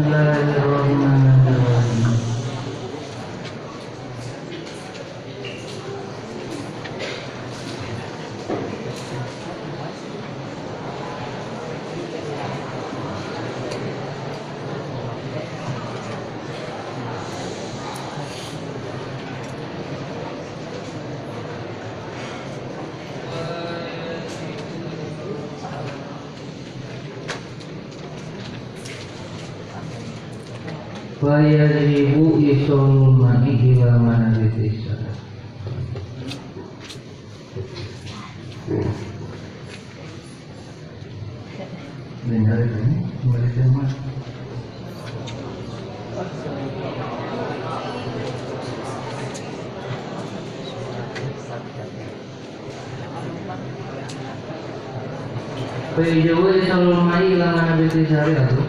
Bismillahirrahmanirrahim. Fayadribu isolul mani ila manabiti salat. Benar ini, kembali ke rumah. Fayadribu isolul mani ila manabiti salat. Baca.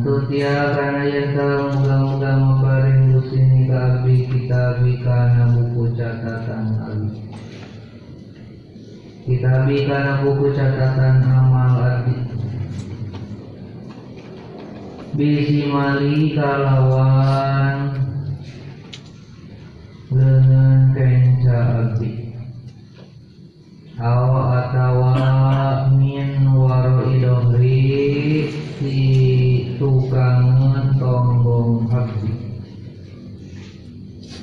Antu tia kana yenta muga-muga maparin gusti ni ka abdi kita bikana buku catatan abdi kita bikana buku catatan amal bisi kalawan dengan kenca abdi min waro idohri tukangan tonggong abdi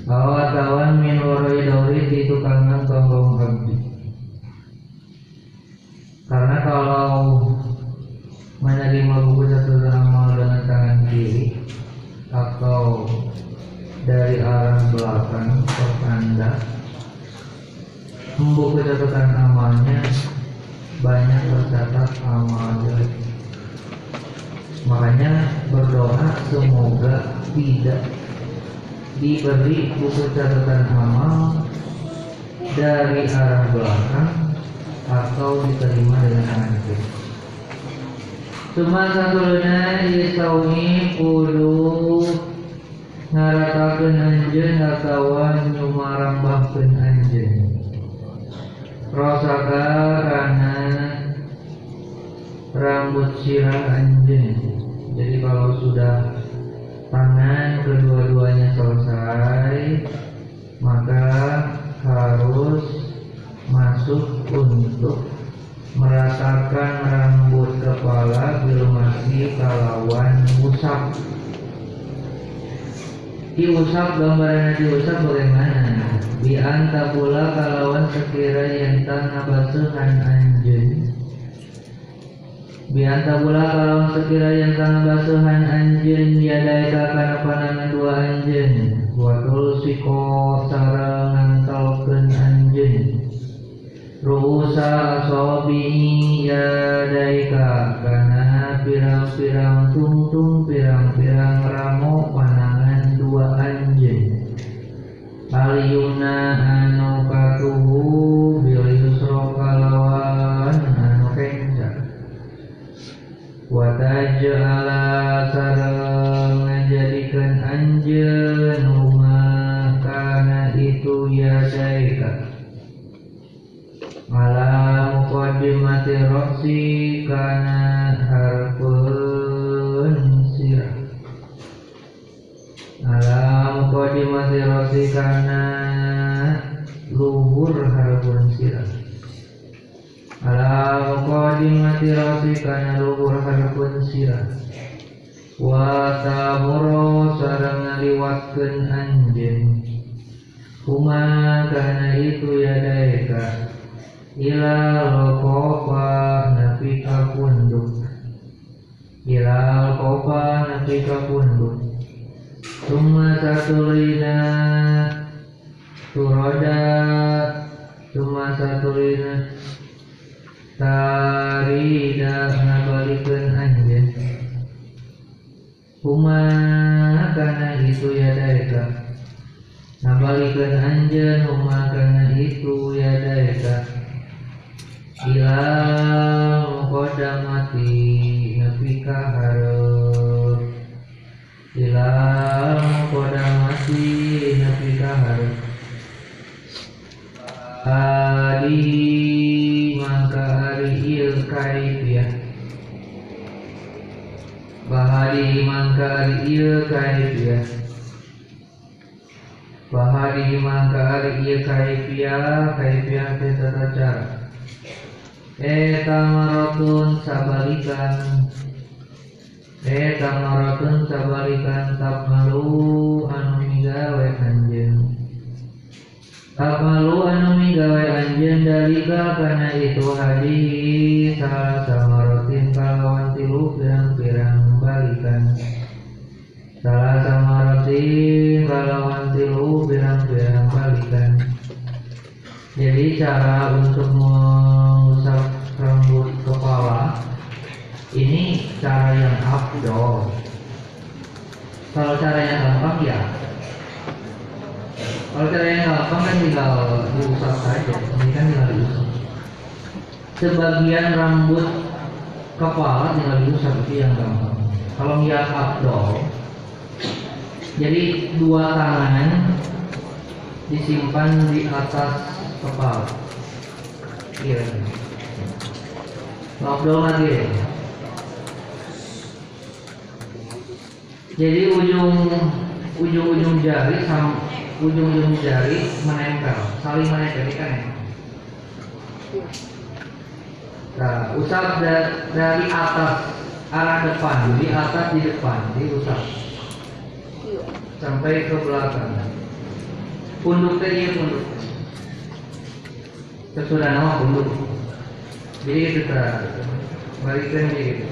aw atawa min waro idohri si tukangan tonggong abdi karena kalau menerima buku satu amal dengan tangan kiri atau dari arah belakang pertanda membuku catatan amalnya banyak tercatat amal jelek makanya berdoa semoga tidak diberi buku catatan amal dari arah belakang atau diterima dengan kiri. Cuma satuluna isauni kudu ngaratakeun anjeun atawa nyumarambahkeun anjeun. Rosaka karena rambut sirah anjing. Jadi kalau sudah tangan kedua-duanya selesai, maka harus masuk untuk meratakan rambut kepala masih kalawan usap. Diusap gambaran diusap bagaimana? Di anta pula kalawan sekira yang tanah basuhan anjun Di anta pula kalawan sekira yang tanah basuhan anjun Yadai kakana panangan dua anjun Watul siko sarang ngantalkeun anjun Rusa asobi yadaika Kana pirang-pirang tungtung Pirang-pirang ramo Panangan dua anjing. Aliyuna anu katuhu Bil yusro kalawan Watajala sareng Ngajadikan anjeun Huma kana itu yadaika Ala muqaddimati roksi kana harfun sirah Ala muqaddimati roksi kana luhur harfun sirah Muqaddimati roksi kana luhur harfun sirah. Wa tamuro sareng ngaliwatkeun anjeun. Kuma kana itu yadaika ila rokofa nafika punduk ila rokofa nafika punduk Summa satulina turoda. Summa satulina tarida ngabalikeun anjeun Kuma kana itu yadaika Nabalikeun anjeun huma kana itu yadaika ila muqaddamati nafika hareup ila muqaddamati nafika hareup Adi Ari ieu kaifiyah Bahari mangka ari ieu kaifiyah kaifiyah teh tata cara. Eta marotun sabalikan. Eta marotun sabalikan Tak malu anu migawe anjen. Tak malu anu migawe anjen Dalika karena itu hadis Salah samarotin kalawan tilu pirang-pirang balikan Salah samarotin kalawan tilu pirang-pirang balikan Jadi cara untuk mengusap rambut kepala ini cara yang afdol. Kalau cara yang gampang ya, kalau cara yang gampang kan tinggal diusap saja. Ini kan tinggal diusap. Sebagian rambut kepala tinggal diusap itu yang gampang. Kalau yang afdol, jadi dua tangan disimpan di atas kepala. Iya. Ngobrol lagi jadi ujung ujung ujung jari sama ujung ujung jari menempel saling menempel kan ya. Nah usap da- dari atas arah depan di atas di depan diusap sampai ke belakang. Punduk teh iya punduk. Sesudah nama punduk. Jadi itu tak balikan gitu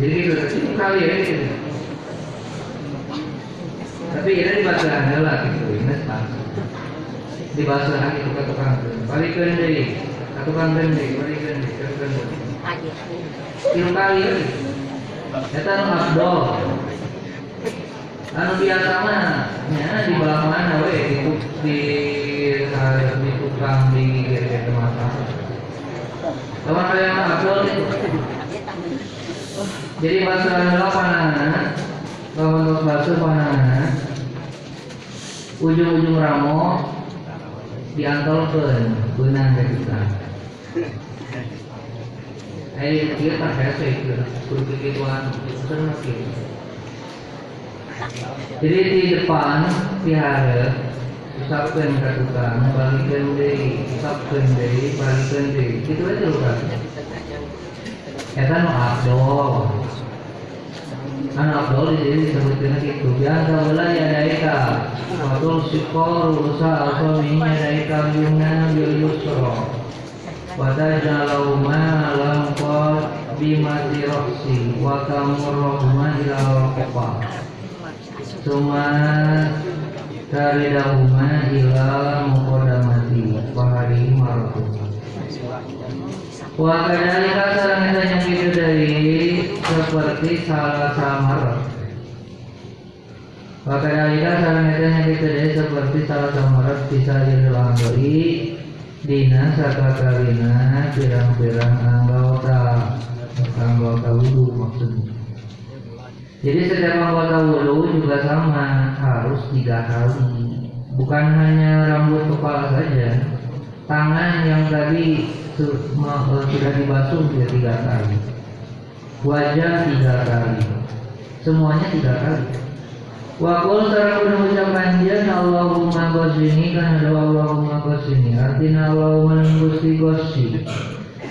jadi itu itu kali ya gitu tapi ini dibaca lah gitu ini langsung dibaca lagi ke tukang balikan deh ke tukang balikan deh ke tukang deh itu kali ya Eta nu abdol anu biasa mah nya di bawah mana we? Di di di, tukang di GT tempat Teman kalian mah abdol itu jadi bahasa adalah panangan kalau bahasa panangan ujung-ujung ramo diantolkeun beunang ka kita Kan. Jadi di depan vihara usapkan ke tukang, balikan deh, usapkan deh, itu aja loh kan. Eta nu abdol. Anu abdol jadi disebutkan gitu. Biasa bola ya daika. Abdul syukur usaha minyak daika bil yusro. Watajalahuma lam qad bimati roksi wa tamurrahuma ila rokofa Cuma dari dahuma ila muqaddamati fahari marfu wa kadalika sareng eta yang itu dari seperti salah samar wa kadalika sareng eta yang itu dari seperti salah samar bisa dilanggai dina sakakarina pirang-pirang anggota anggota wudhu maksudnya. Jadi setiap anggota wudhu juga sama harus tiga kali. Bukan hanya rambut kepala saja tangan yang tadi eh, sudah dibasuh juga tiga kali. Wajah tiga kali. Semuanya tiga kali Wakul sarang kudu ucapan dia Allahumma gosini kan ada Allahumma gosini Artinya Allahumma gusti gosi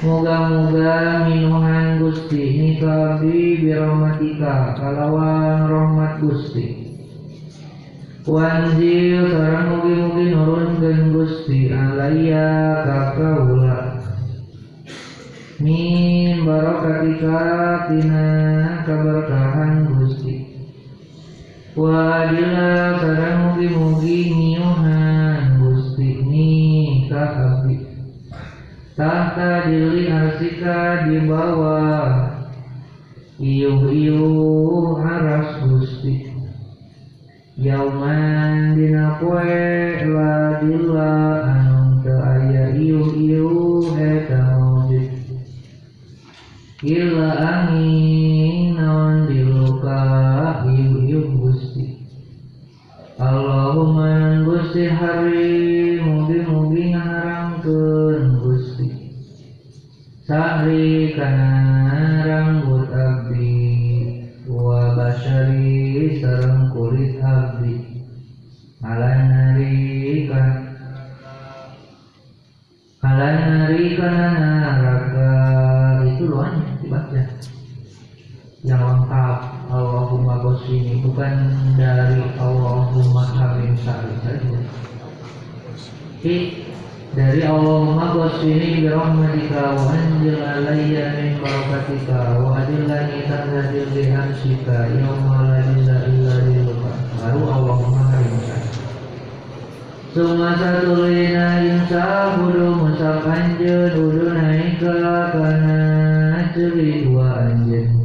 Moga-moga minuhan gusti Nikabi birahmatika Kalawan rahmat gusti. Wanjil sarang mugi-mugi nurunkan gusti Alaya kakaula Min barokatika tina keberkahan gusti Wadilah sarang mugi-mugi niuhan gusti ni ka abdi Tahta dili arsika di bawah Iuh-iuh aras gusti Yauman dina poe ladila anu teu aya iuh-iuh eta maujud angin naon diluka iuh-iuh Allahumma gusti hari mugi-mugi ngaharangkeun gusti. Sahri kana rambut abdi wa basyari sareng kulit abdi. Alanari kan alanari kana neraka itu doanya dibaca yang lengkap Allahumma ini bukan dari Allahumma harim sari saja. Tapi dari Allahumma ini birahmatika wa anjil alayya min barakatika wa adillani tahzadil bihamsika yawma la illa illa diluka baru Allahumma harim sari Suma satu lina insya budu musab anjeun Udu naik ke kana dua anjeun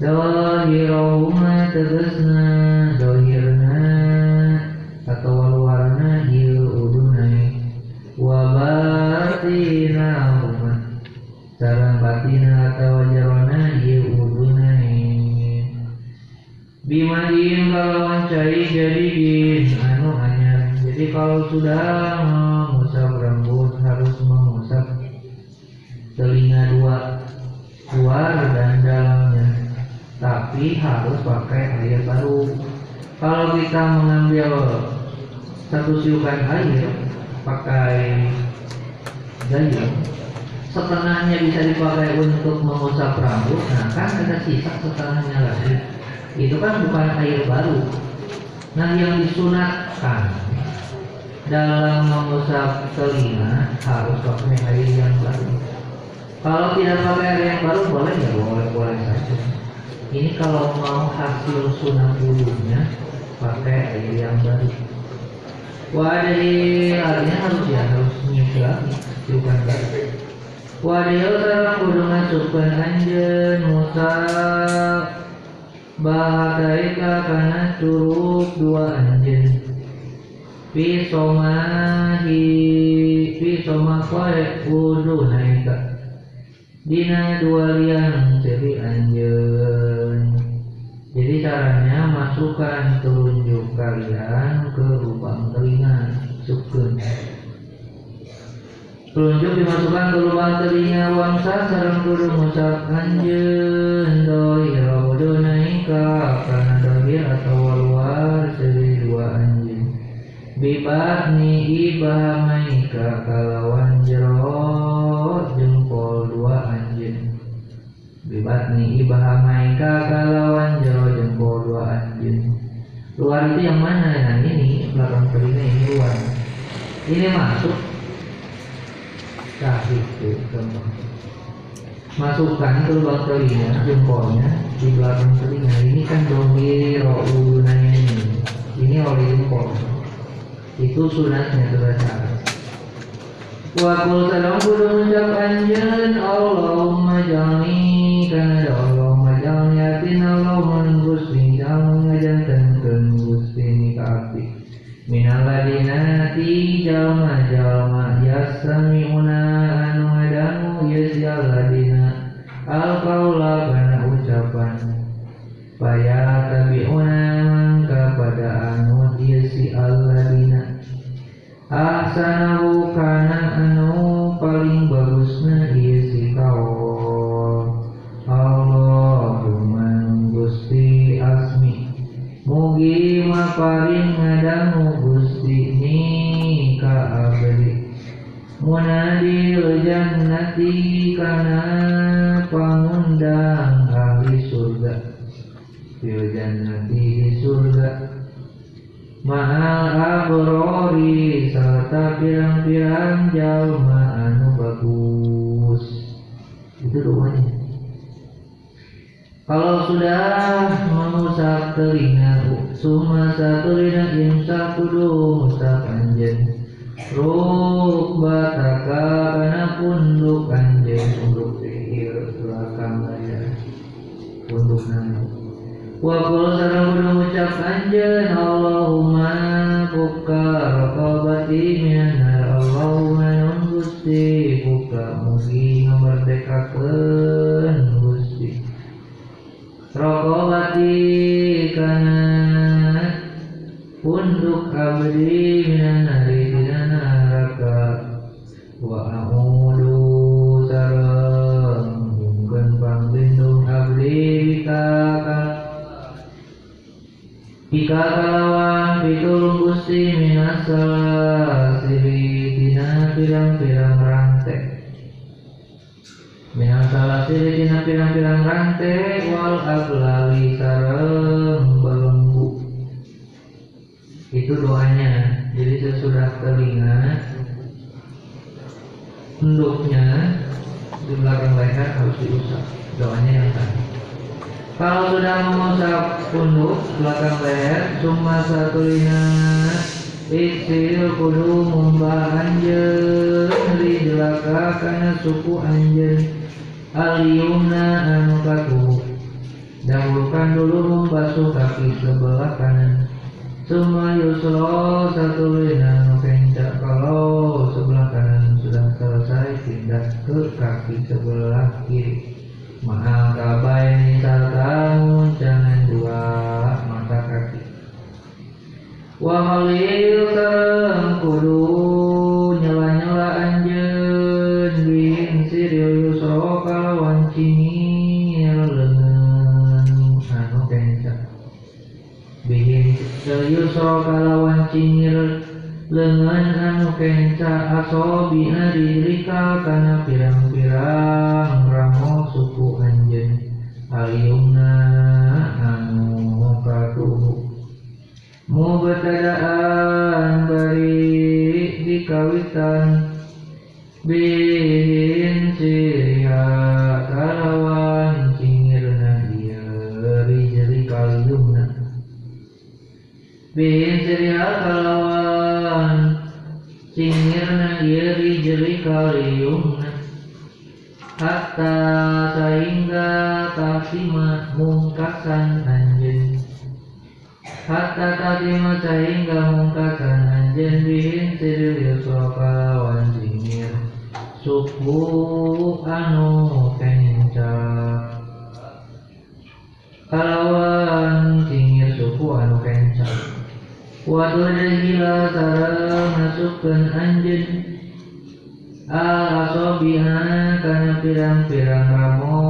Dohirahuma tegesna Dohirna Atau luarna Iu udu naik Wabatina huma Sarang batina atau jarona Iu udu naik Bimadin kalau cai jadi din anu hanya. Jadi kalau sudah mengusap rambut harus mengusap telinga dua luar dan dalamnya tapi harus pakai air baru. Kalau kita mengambil satu siukan air pakai gayung setengahnya bisa dipakai untuk mengusap rambut. Nah kan ada sisa setengahnya lagi. Itu kan bukan air baru. Nah yang disunatkan dalam mengusap telinga harus pakai air yang baru. Kalau tidak pakai air yang baru boleh ya? Boleh boleh saja ini kalau mau hasil sunat wudhunya pakai air yang baru. Wadil artinya harus ya harus nyuci lagi bukan baru. Wadil sarang kudu masukkan anjeun musa. Bahadaika kana curug dua anjeun Pisomahi Pisomakoe wudu naika Dina dua liang jadi anjeun Jadi caranya masukkan telunjuk kalian ke lubang telinga Sukun Telunjuk dimasukkan ke lubang telinga wangsa sareng kudu musab anjeun dohir wudu naika kana dohir atau luar jadi dua anjeun Bibatni ibahamaika kalawan jero Bibatni ibahamaika kalawan jero jempol dua anjeun Luar itu yang mana? Nah ini belakang telinga ini luar. Ini masuk. Nah itu Masukkan ke lubang telinga jempolnya di belakang telinga. Ini kan dohir ini ini oli jempol itu sunatnya bacaan Wa qul salam kudu ngucap anjeun Allahumma jalni kana da Allahumma jalni atin Allahumma gusti jalni ngajantenkeun gusti ni ka abdi minal ladina ti jalma jalma yasami'una anu ngadangu yes ladina al qaula kana ucapan. Faya tabi'una mangka pada anu yesi alladina Ahsanahu kana anu paling bagusna ieu si Allahumma Gusti asmi. Mugi maparing ngadangu Gusti ni ka abdi Munadil jannati kana pangundang ahli surga. Jannati di surga Ma'al abrori serta pirang-pirang jalma anu bagus. Itu doanya. Kalau sudah mengusap telinga, suma telinga imsak kudu ngusap anjen. Rukbataka kana punduk anjen, punduk sihir belakang aja. Punduk nana. Wa qul sareng kudu ngucap anjeun Allahumma buka raqabati minan nar Allahumma Gusti buka mugi ngamerdekakeun Gusti Raqabati kana punduk abdi minan nari dina neraka wa Jika kalawan pitulung gusti minasa siri dina pirang-pirang rantai Minasa siri dina pirang-pirang rantai wal aglali sareng belenggu Itu doanya. Jadi sesudah telinga Enduknya di belakang leher harus diusap. Doanya yang tadi kalau sudah mengusap punduk belakang leher, cuma satu lina. Iksil kudu mumbah anjeun Li jelaka kana suku anjeun Aliyumna anu katu Dahulukan dulu membasuh kaki sebelah kanan. Suma yusro satu lina anu kencak Kalau sebelah kanan. Sudah selesai pindah ke kaki sebelah kiri Mahal kabain sartamun jangan dua mata kaki. Wahalil sareng kudu nyela-nyela anjeun bin siril yusro kalawan cingir leungeun anu kencak Bihin yusro kalawan cingir lengan anu kenca asobina dirika kana pirang-pirang ramo suku anjen aliumna anu katuhu mubtadaan bari dikawitan bin siriha kalawan cingirna dia rijli kaliumna bin siriha kalawan cingirna dia rijli kaliumna hatta sehingga tasima mungkasan anjen. Hatta tasima sehingga mungkasan anjen bihin siril yusra kalawan cingir suku anu kencang kalawan cingir suku anu kencang Gila sarang masukkan anjen Al-asobiha kana pirang-pirang ramo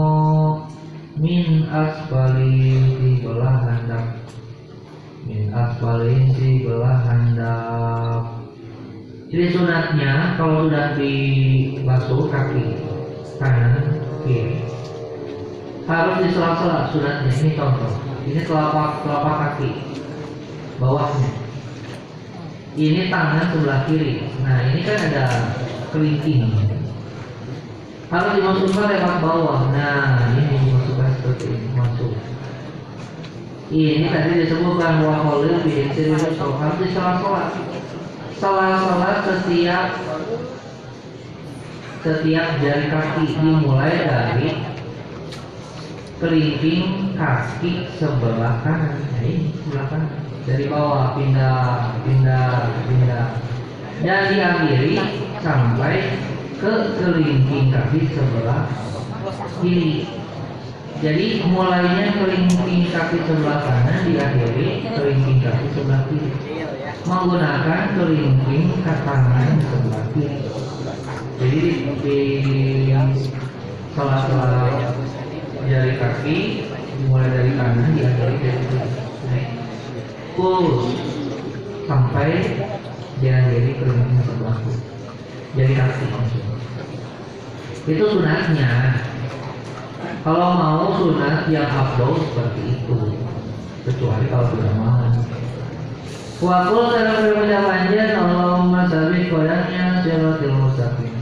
Min asfali di belah handap Min asfali di belah handap Jadi sunatnya kalau sudah dibasuh kaki kanan kiri harus di sela-sela sunatnya ini contoh. Ini telapak telapak kaki bawahnya. Ini tangan sebelah kiri. Nah ini kan ada kelingking harus dimasukkan lewat bawah. Nah ini dimasukkan seperti ini masuk. Ini tadi disebutkan waholil serius harus di salah-salah salah-salah setiap setiap jari kaki. Dimulai dari kelingking kaki sebelah kanan. Nah, ini sebelah kanan dari bawah pindah pindah pindah. Dan diakhiri sampai ke kelingking kaki sebelah kiri. Jadi mulainya kelingking kaki sebelah kanan diakhiri kelingking kaki sebelah kiri. Menggunakan kelingking kaki tangan sebelah kiri. Jadi di salah-salah jari kaki mulai dari kanan diakhiri dari kiri Pull sampai diakhiri kelingking sebelah kiri jari kaki itu sunatnya. Kalau mau sunat yang abdul seperti itu kecuali kalau tidak mau Wakul dalam berbeda panjang Allahumma sabit kodamnya siratil mustaqim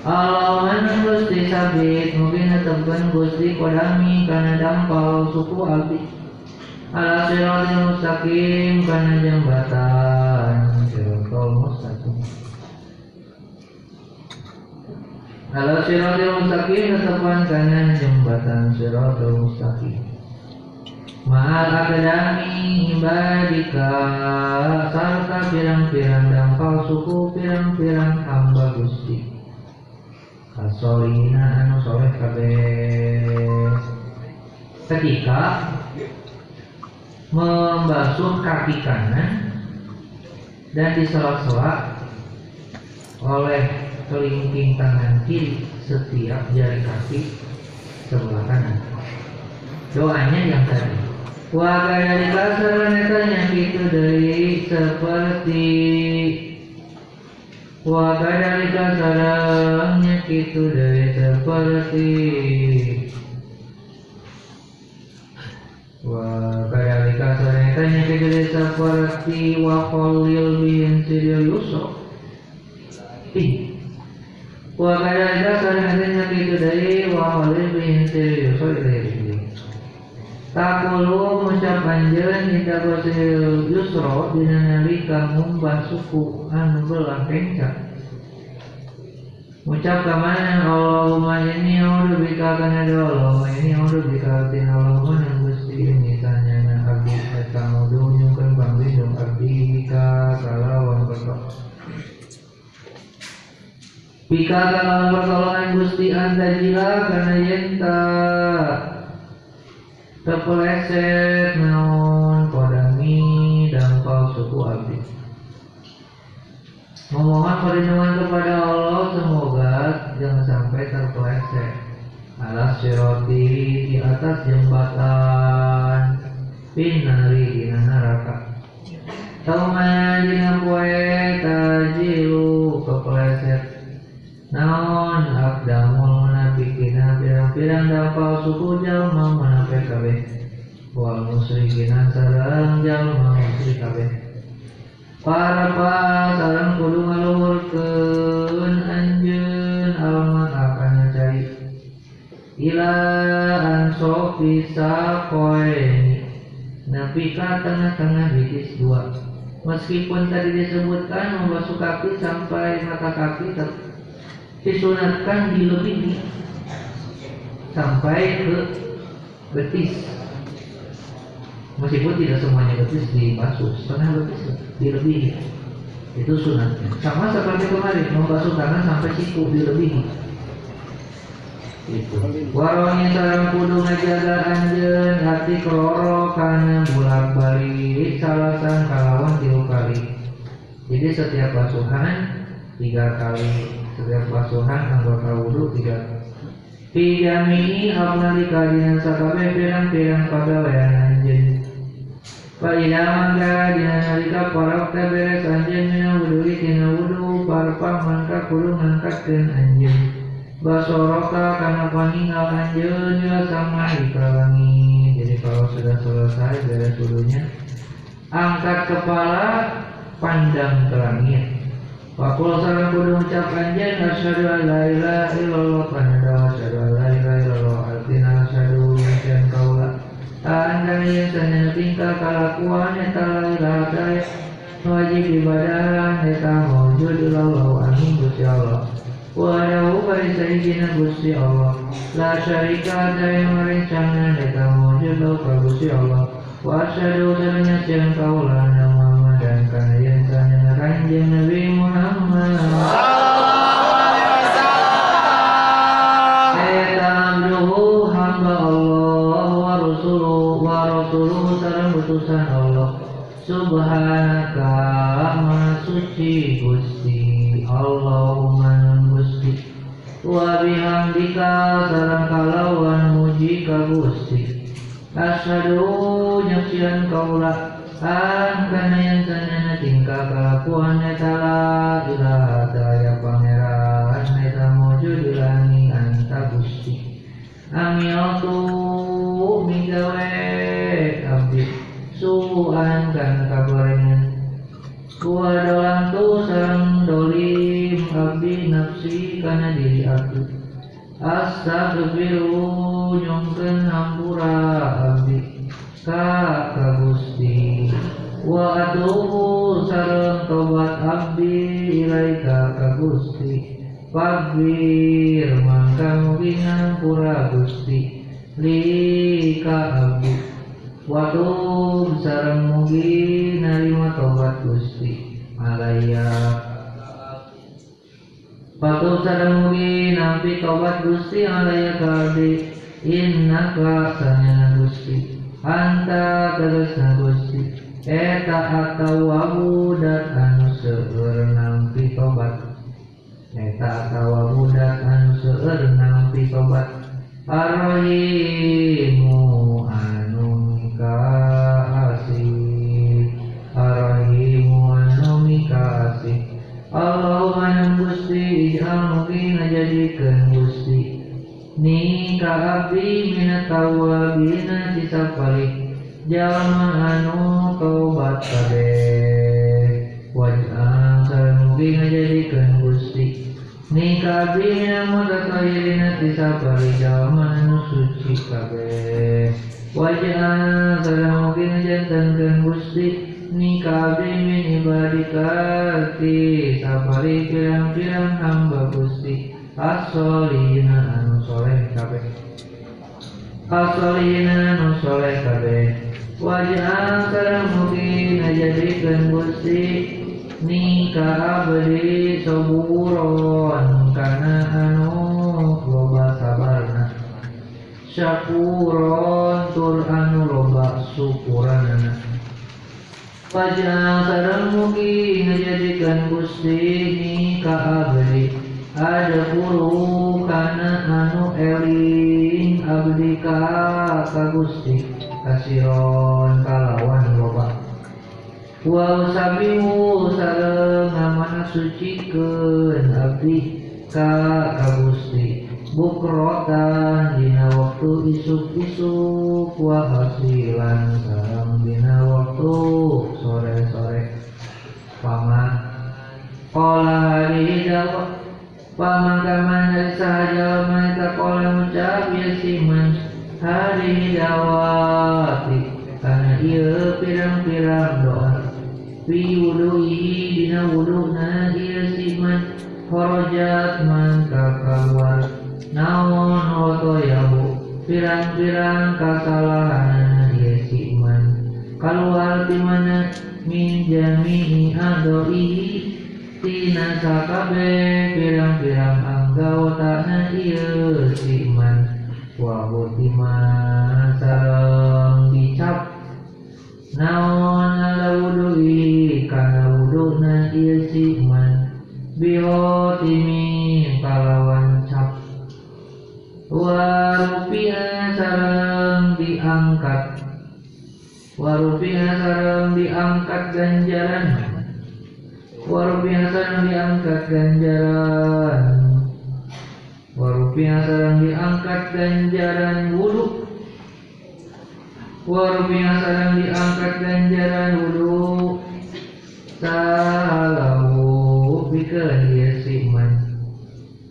Allahumma gusti sabit mungkin tetapkan gusti kodami karena dampau suku abdi ala siratil mustaqim karena jembatan siratul mustaqim ala siratil mustaqim tetapkan karena jembatan siratul mustaqim Ma'al akadami ibadika Sarta pirang-pirang dampau suku pirang-pirang hamba gusti. Kasolina anu soleh kabeh. Ketika Membasuh kaki kanan Dan disela-sela Oleh kelingking tangan kiri Setiap jari kaki sebelah kanan. Doanya yang tadi. Wa kaya kasaranetanya gitu dari kaya kasarangnya gitu dari seperti Wa kaya kasaranetanya gitu dari seperti Kasaranetanya gitu dari Wa kholil bin siril yusuf Takulu ngucap anjeun indah basil yusro dina nalika ngumbah suku anu belah kencang. Ngucap kamana Allahumma ini audu bika kana Allahumma ini audu bika tina Allahumma yang gusti ini tanyana abdi eta ngudu nyungkeun panglindung abdi bika kalawan pertolongan. Bika kalawan pertolongan gusti anta jila kana yenta terpeleset naon kodami dan kau suku abdi memohon perlindungan kepada Allah semoga jangan sampai terpeleset. Alas siroti di atas jembatan. Pinari di neraka. Tauman dengan kue tajilu kepeleset. Naon akdamul munafikina pirang-pirang dapal suku jalma munafik kabeh. Wal musyrikina sareng jalma musyrik kabeh para pa sareng kudu ngaluhurkeun anjeun alamat akan cari ila ansok bisa koe napi ka tengah-tengah bitis dua. Meskipun tadi disebutkan membasuh kaki sampai mata kaki disunatkan dilebihi sampai ke betis meskipun tidak semuanya betis dibasuh setengah betis dilebihi. Itu sunatnya sama seperti kemarin membasuh tangan sampai siku dilebihi. Itu. Warungnya sarang kudu ngajaga anjeun hati keloro karena bulak balik salasan kalawan tilu kali. Jadi setiap basuhan tiga kali. Setiap basuhan anggota wudhu tiga. Pijami abnalika dina sakabe pirang-pirang pagawean wudhu tina wudhu parpang mangka kudu ngangkatkeun anjeun Basoroka karena Jadi kalau sudah selesai wudhunya Angkat kepala pandang ke langit. Wakul salam kudu ucap anjen asyhadu an la ilaha illallah panada asyhadu an la ilaha illallah artina asyhadu mencan kaula anda kana yang lailah daya wajib ibadah eta maujud ilallah amin Gusti Allah. Wadahu bari sayyidina Gusti Allah. La syarika ada yang merencana Eta maujud lau ka Gusti Allah. Wa asyadu saranya siang kaulah Muhammad dan kana yang sana Ranjang Nabi Muhammad muji ka Gusti. Asyhadu nyaksian kaula an kana yang sanana tingkah kalakuan eta la ilaha daya pangeran eta mujud ilangi anta Gusti. Amiatu migawe abdi suan kan kabarengan Kuadalan tu sarang dolim abdi nafsi kana diri abdi Astagfiru Gusti Pagir mangka mugi ngampura Gusti lika abdi Watub sareng mugi narima tobat Gusti alaya. Watub sareng mugi nampi tobat Gusti alaya kalbi innaka sanyana Gusti anta tegasna Gusti. Eta atawabu dat anu seueur nampi tobat eta atawabu dat anu seueur nampi tobat Ar-Rahimu anu mikasih Ar-Rahimu anu mikasih Allahumma anu Gusti ij'al mugi ngajadikeun Gusti. Ni ka abdi minat tawabina tisapali jalma anu taubat kabeh. Waj'al sareng mugi ngajadikeun Gusti ni ka abdi minat mutatahirina tisapali jalma anu suci kabeh. Waj'al sareng mugi ngajantankeun Gusti ni ka abdi min ibadika ti sapali pirang-pirang hamba Gusti. Asolina anu soleh kabeh. Asolina anu soleh kabeh. Wajah sareng mugi ngajadikeun Gusti ni ka abdi saburon kana anu loba sabarna. Syakuron tur anu loba syukuranana. Wajah sareng mugi ngajadikeun Gusti ni ka abdi. Ada puluh kana anu eling abdi ka ka Gusti. Kasiron kalawan loba wa sareng ngamana sucikeun abdi ka ka Gusti bukrotan dina waktu isuk-isuk wa hasilan sareng dina waktu sore-sore. Paman Kola hari dakwah Pemakaman dari sahaja mereka kola mengucap ya siman hari dawati karena ia pirang-pirang doa fi wudu'i dina wuduna ia siman horojat mangka keluar naon oto yahu pirang-pirang kasalahan ia siman keluar di mana min jami'i adoi tina sakabe pirang-pirang anggotana ieu si iman wa hutima ganjaran Warupiah sarang diangkat ganjaran. Warupiah sarang diangkat ganjaran wudhu. Warupiah sarang diangkat ganjaran wudhu. Salahu bika dia siman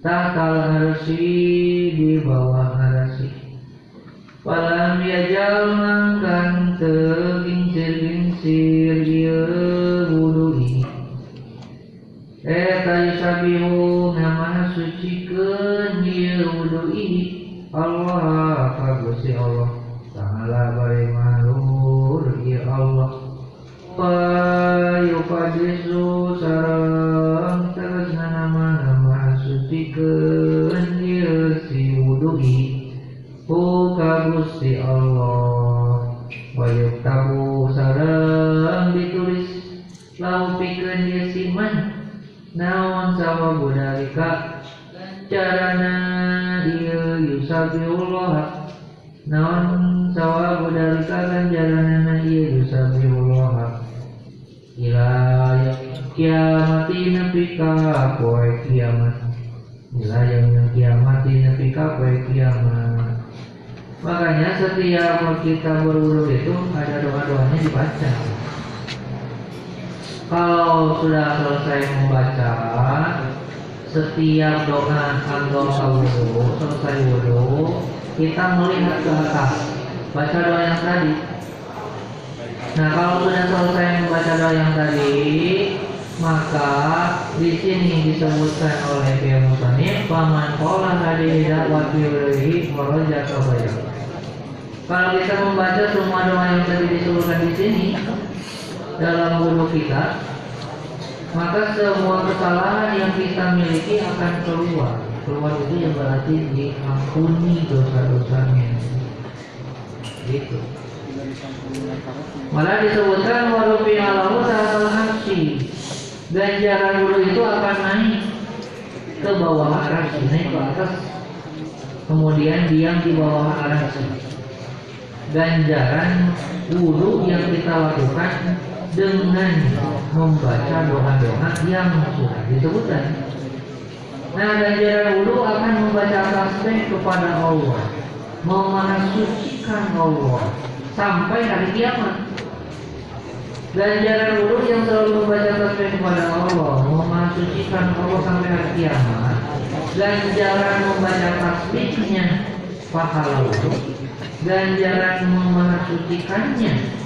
Takal arsi di bawah arsi Palam yajal mangkan Gusti tabiu namana sucikeun ieu wudu ini. Allah ka ya Allah. Taala bari mahlur ieu ya Allah. Wa yuqaddis budalika carana dia yusabiullah naon sawa budalika kan carana dia yusabiullah ila kiamati nepi ka poe kiamat ila yang kiamati nepi ka poe kiamat makanya setiap kita berwudu itu ada doa-doanya dibaca. Kalau sudah selesai membaca setiap doa anggota wudhu selesai wudhu kita melihat ke atas. Baca doa yang tadi. Nah kalau sudah selesai membaca doa yang tadi maka di sini disebutkan oleh Kiai Musanif paman pola tadi dakwat biwirihi moroja kabayang kalau kita membaca semua doa yang tadi disebutkan di sini dalam wudhu kita maka semua kesalahan yang kita miliki akan keluar. Keluar itu yang berarti diampuni dosa-dosanya. Gitu. Malah disebutkan warufi alahu ta'ala aksi ganjaran wudhu itu akan naik ke bawah arasy naik ke atas. Kemudian diam di bawah arasy ganjaran wudhu yang kita lakukan dengan membaca doa-doa yang sudah disebutkan. Nah, ganjaran wudhu akan membaca tasbih kepada Allah, memahasucikan Allah sampai hari kiamat. Ganjaran wudhu yang selalu membaca tasbih kepada Allah, memahasucikan Allah sampai hari kiamat. Ganjaran membaca tasbihnya pahala wudhu, ganjaran memahasucikannya uh,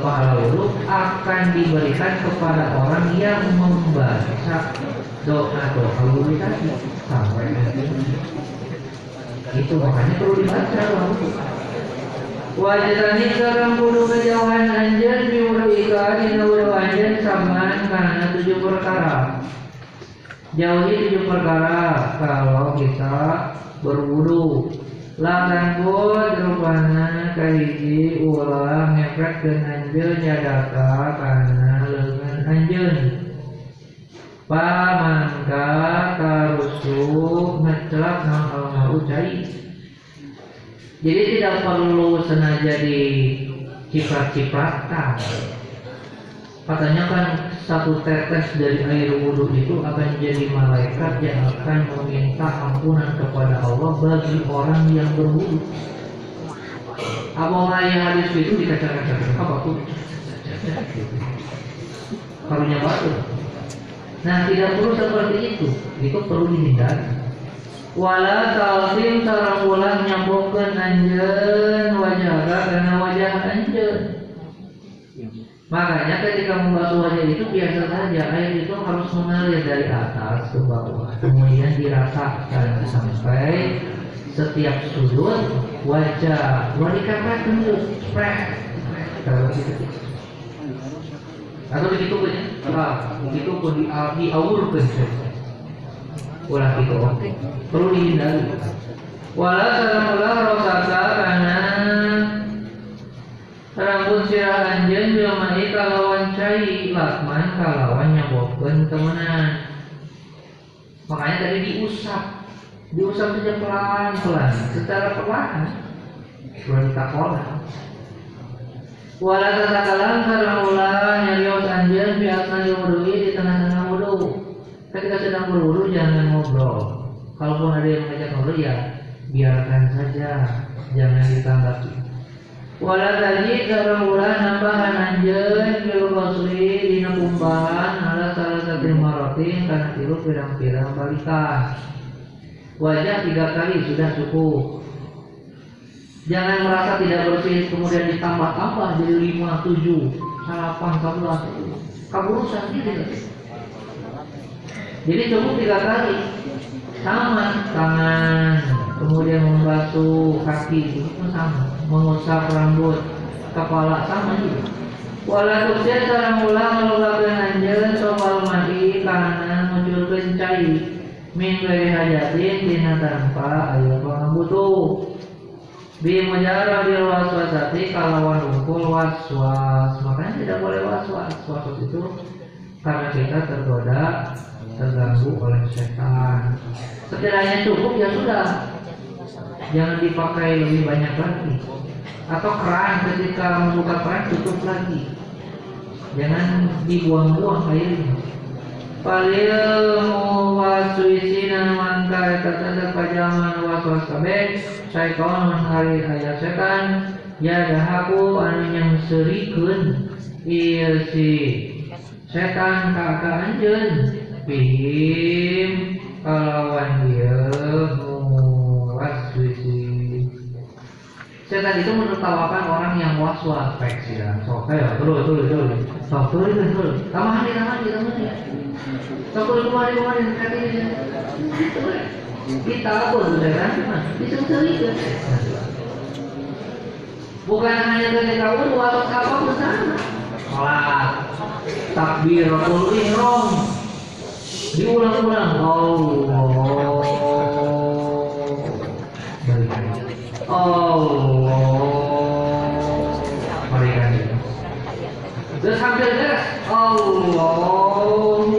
pahala wudhu akan diberikan kepada orang yang membaca doa doa wudhu tadi sampai itu makanya perlu dibaca wudhu Wajatani sekarang wudhu kejauhan anjen di wudhu ika di wudhu anjen samaan karena tujuh perkara. Jauhi tujuh perkara. Kalau kita berwudhu Lakan buat rupana kahiji ulah ngepret ke anjeun nyadaka karena lengan anjeun Pamangka karusuh ngecelak nang mau cai. Jadi tidak perlu senaja di ciprat-cipratan Katanya kan satu tetes dari air wudhu itu akan jadi malaikat yang akan meminta ampunan kepada Allah bagi orang yang berwudhu. Apa ayat hadis itu dikaca-kaca apa tuh? Karunya batu. Nah tidak perlu seperti itu, itu perlu dihindari. Wala talsim sarang ulah nyambokeun anjeun wajah karena wajah anjeun. Makanya ketika membasuh wajah itu biasa saja air itu harus mengalir dari atas ke bawah, kemudian dirasakan sampai setiap sudut wajah. Kata dulu, spray. Kalau. Atau begitu pun ya, begitu pun di di awur pun. Ulah itu perlu dihindari. Wala salam ulah rosaka karena rambut sirah anjeun jelema ieu kalawan cai lakman kalawan nyabokeun temenan makanya tadi diusap. Diusap saja pelan-pelan. Secara perlahan belum takola wala tatakalam sareng ulah nyarios anjeun fi di tengah-tengah wudhu. Ketika sedang berwudhu jangan ngobrol. Kalaupun ada yang mengajak ngobrol ya biarkan saja. Jangan ditanggapi Wala tadi sareng ulah nambahan anjeun fil qasri dina kumpahan ala salah satu marotin karena tilu pirang-pirang balikan. Wajah tiga kali sudah cukup. Jangan merasa tidak bersih kemudian ditambah-tambah jadi lima, tujuh, delapan, sebelas. Kaburusan tidak. Jadi cukup tiga kali. Sama tangan, kemudian membasuh kaki itu sama mengusap rambut kepala sama juga wala tusya sareng ulah ngalulakeun anjeun sopal mandi kana munculkeun cai min gawe hajatin dina tanpa aya pangambutuh Bi mujaradil waswasati kalawan ukul waswas. Makanya tidak boleh waswas. Waswas itu karena kita tergoda, terganggu oleh setan. Sekiranya cukup ya sudah. Jangan dipakai lebih banyak lagi. Atau keran ketika membuka keran tutup lagi. Jangan dibuang-buang airnya. Palil waswisina mangka eta tanda pajaman waswas syaiton man hari aya setan ya dahaku anu yang serikeun ieu si setan ka ka anjeun bihim kalawan ieu waswisi Setan itu menertawakan orang yang was-was baik sih dah. Sok ayo, terus terus terus. Sok terus terus. Tambahan di tambahan di tambahan ya. Sok terus kemarin kemarin katanya. Kita apa tuh setan? Bisa cari kan? Bukan hanya ketika wudhu atau apa pun sama. Sholat, takbiratul ihram, diulang-ulang. Allah. Baik. Terus hampir beres Allahu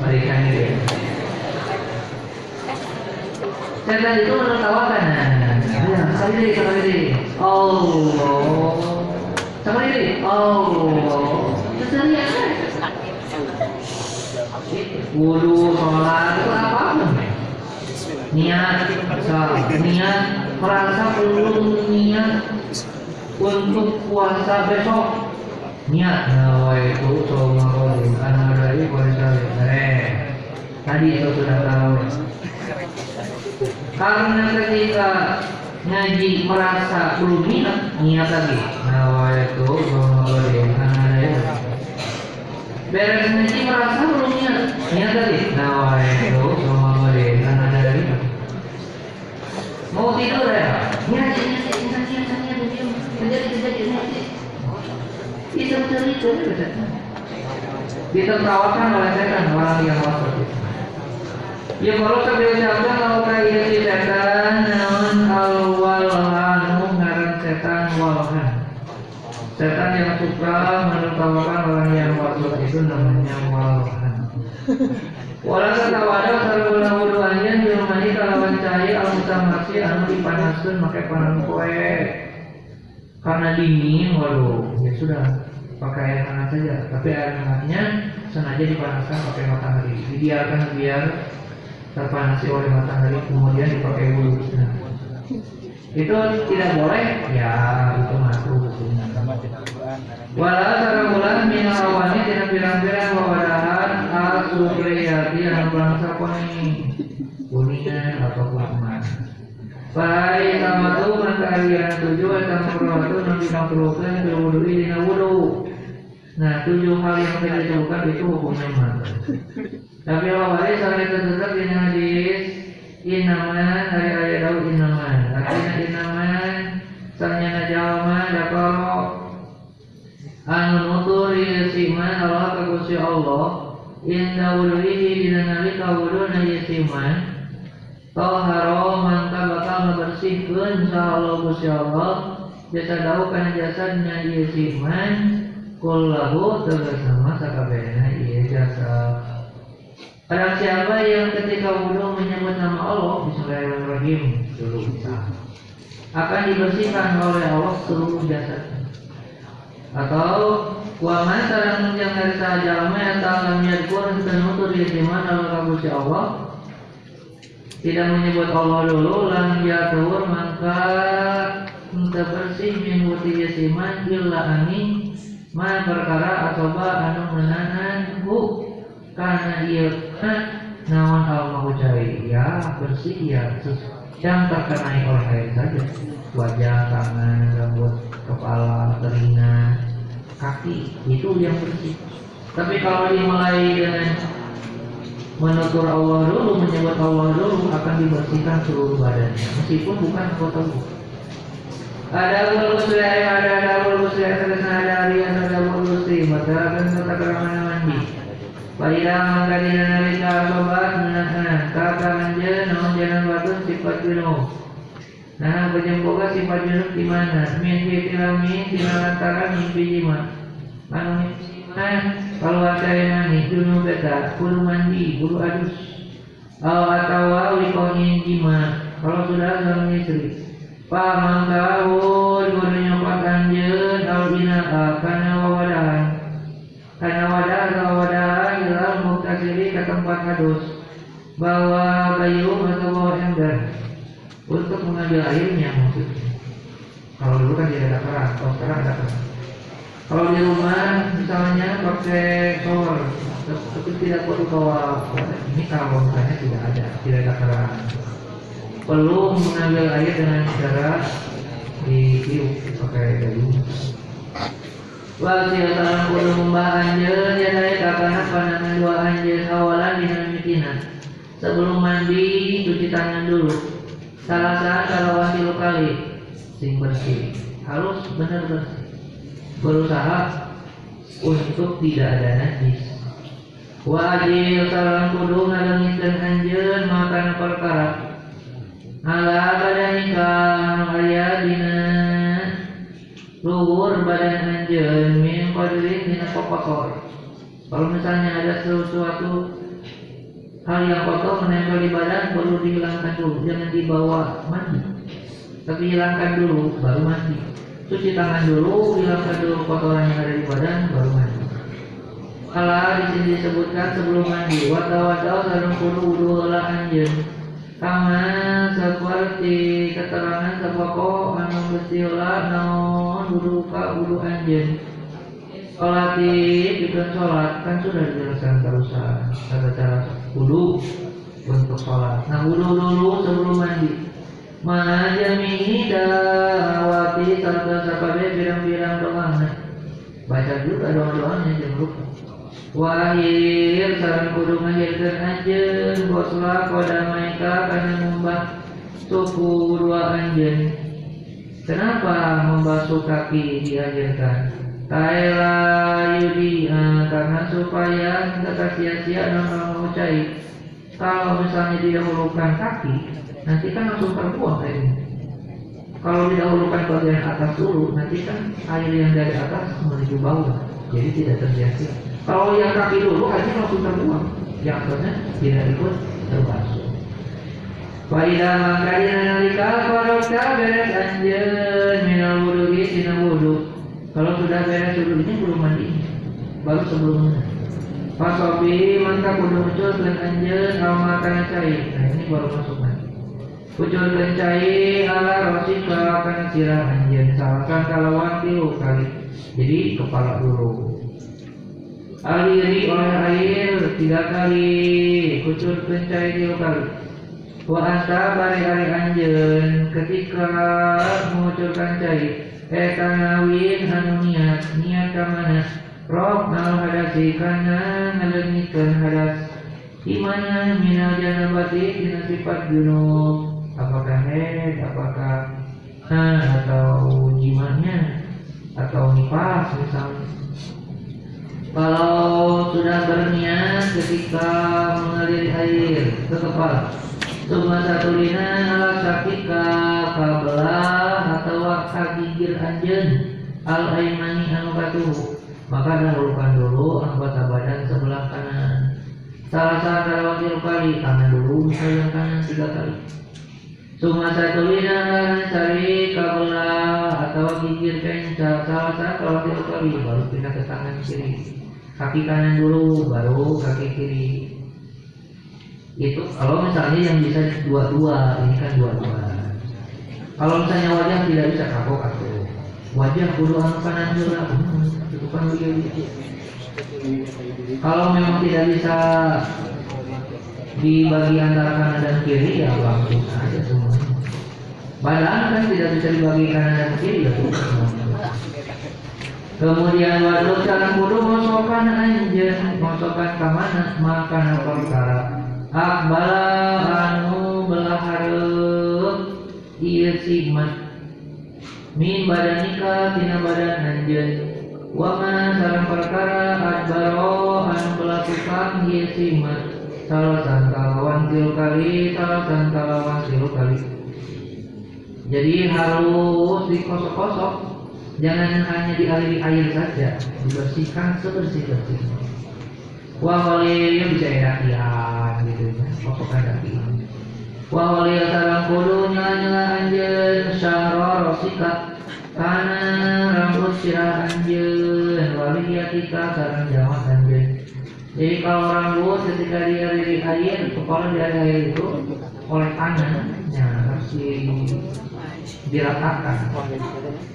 Berikan itu Setan itu menertawakan. Ya, sekali lagi, sekali lagi. Allah Sekali lagi. Allah Keserian Wudhu, sholat, itu apa pun niat niat merasa belum niat untuk puasa besok niat nawaitu shomakolim anadari warisari eh tadi itu sudah tahu karena ketika ngaji merasa belum niat niat lagi nawaitu shomakolim anadari beres ngaji merasa belum niat niat lagi nawaitu shomakolim anadari mau tidur ya niat niat niat niat niat niat terjadi niat bisa cerita ditertawakan oleh setan orang yang wasat itu Ya kalau sampai ucapkan kalau kaya si setan namun al-walhanu ngaran setan walhan Setan yang suka menertawakan orang yang wasat itu namanya walhan Walau tawada sarguna wudu anjeun dirumani kalawan cahaya al-mutamasi anu dipanaskeun make panan koe. Karena dingin, waduh, ya sudah pakai air hangat saja. Tapi air hangatnya sengaja dipanaskan pakai matahari. Dibiarkan biar terpanasi oleh matahari kemudian dipakai wudhu. Nah, itu tidak boleh, ya itu makruh. Walau bulan minal awani tidak bilang-bilang wawadahan al-sukriyati yang bangsa kuning kuningan ataupun emas. Baik sama tu maka kalian tujuh atau perwatu nanti makruhkan berwudu dina wudu. Nah tujuh hal yang tidak dilakukan itu hukumnya mata. Tapi baik sampai tetap di hadis inaman hari ayat tahu inaman. Artinya inaman sanya najalma dakaro anu nuturi siman Allah kagusi Allah inda wuduhi dina nalika wuduna yasiman Toharo manta bakal ngebersihkeun Allah Gusti Allah. Jasa dahu kana jasadnya ieu siman. Kullahu tegasama sakabehna ieu jasa. Barang siapa yang ketika wudhu menyebut nama Allah Bismillahirrahmanirrahim dulu akan dibersihkan oleh Allah seluruh jasadnya atau waman sarang yang dari sajalma atau lam yadkur tenutur yatiman dalam kabusi Allah tidak menyebut Allah dulu lam yatur maka minta bersih mengikuti yasiman illa ani. Ma perkara atau anu menahan. Hu karena dia nawan Allah cari ya bersih ya yang terkenai oleh air saja. Wajah tangan rambut kepala telinga kaki itu yang bersih. Tapi kalau dimulai dengan menutur Allah dulu menyebut Allah dulu akan dibersihkan seluruh badannya meskipun bukan anggota tubuh ada bulu muslim ada ada bulu muslim ada ada alian ada bulu muslim masyarakat kota keramana mandi Pada mangkadina nalika sobat menahan kata anje naon jalan batu sifat binu Nah, penyemboga sifat junub di mana? Min fitilami tina lantaran mimpi jima. Anu mimpi jima kalau acai mani junub beta kudu mandi, kudu adus. Aw atau wikonin jima kalau sudah suami istri. Pak mangkahun kudu nyopat anjeun al binaa kana wawadahan. Kana wadah atau wadahan ilal muktasili ke tempat adus. Bawa gayung atau bawa ember untuk mengambil airnya maksudnya. Kalau dulu kan tidak ada keran, kalau sekarang ada keran. Kalau di rumah misalnya pakai shower, tapi tidak perlu bawa ini kalau misalnya tidak ada, tidak ada keran. Perlu mengambil air dengan cara ditiup pakai gayung. Wasi salam kudu membah anjeun ya saya kakana pandangan dua anjeun awalan dina mitina. Sebelum mandi cuci tangan dulu salah satu kalau wakil kali sing bersih harus benar bersih berusaha untuk tidak ada najis. Wajib salam kudu ngalengitkeun anjeun makan perkara. Ala badanika anu aya dina luhur badan anjeun min qadrin dina kokotor kalau misalnya ada sesuatu hal yang kotor menempel di badan perlu dihilangkan dulu. Jangan dibawa mandi tapi hilangkan dulu baru mandi cuci tangan dulu hilangkan dulu kotoran yang ada di badan baru mandi kalau di sini disebutkan sebelum mandi wata sarung kudu wudu heula anjeun kama seperti keterangan sepoko anu besi heula naon wudu ka wudu anjeun Sholat di sholat kan sudah dijelaskan terusan tata cara wudhu untuk sholat. Nah wudhu dulu sebelum mandi. Majami dawati sabda sakabe birang-birang doa. Baca juga doa-doanya lupa. Wahir sarang kudu ngahirkeun anjeun bosla kodamaika kana ngumbah suku dua anjeun. Kenapa membasuh kaki diajarkan? Taela yudi uh, karena supaya tidak sia-sia dan kalau cai. Kalau misalnya didahulukan kaki, nanti kan langsung terbuang airnya. Kalau didahulukan bagian atas dulu, nanti kan air yang dari atas menuju bawah, jadi tidak tersia-sia. Kalau yang kaki dulu, airnya langsung terbuang, yang atasnya tidak ikut terbasuh. Faidah makanya nalika korokta beres anjeun minal wudu tina wudu kalau sudah beres wudhunya belum mandi, baru sebelumnya. Pasobi mantap kudu muncul dan anjeun kalau makan cair. Nah ini baru masuk dan cair ala rosika akan sirah anjeun. Salahkan kalawan tilu kali. Jadi kepala dulu. Aliri oleh air tiga kali. Kucur cair tiga kali. Wa anta bari-ari anjeun ketika mengucurkan cair eta ngawin anu niat niat mana rob al hadasi kana ngaleungikeun hadas imana minal janabati dina sifat junub apakah head apakah nah, atau jimanya atau nifas misalnya kalau sudah berniat ketika mengalir air ke kepala Suma satu lina ala sakika kabelah atau kagigir anjen. Al aimani anu katuhu maka dahulukan dulu anggota badan sebelah kanan. Salah satu kali kanan dulu misalnya kanan tiga kali Suma satu lina ala cari kabelah atau kenca salah satu wakil kali baru pindah ke tangan kiri. Kaki kanan dulu baru kaki kiri. Itu kalau misalnya yang bisa dua-dua ini kan dua-dua. Kalau misalnya wajah tidak bisa kapok atau wajah kudu anu kanan heula itu kan gitu kalau memang tidak bisa di bagian kanan dan kiri ya langsung saja semuanya. Badan kan tidak bisa dibagi kanan dan kiri ya Kemudian waktu cara kudu mosokan anjeun mosokan ka mana makan perkara akbala anu belah hareup ieu sigmat min badanika tina badan anjeun wa ma sareng perkara akbaro anu melakukan ieu sigmat salah tilu kali salah tilu kali Jadi harus dikosok-kosok, jangan hanya dialiri air saja, dibersihkan sebersih-bersihnya. Wah wali bisa edakian gitu ya, kosokkan daki. Wah wali sarang kudu nyala-nyala anjeun syahra rosika kana rambut sirah anjeun wali yatika sarang jawab anjeun. Jadi kalau rambut ketika dia di air, kepala di air itu oleh tangan, ya harus di, diratakan.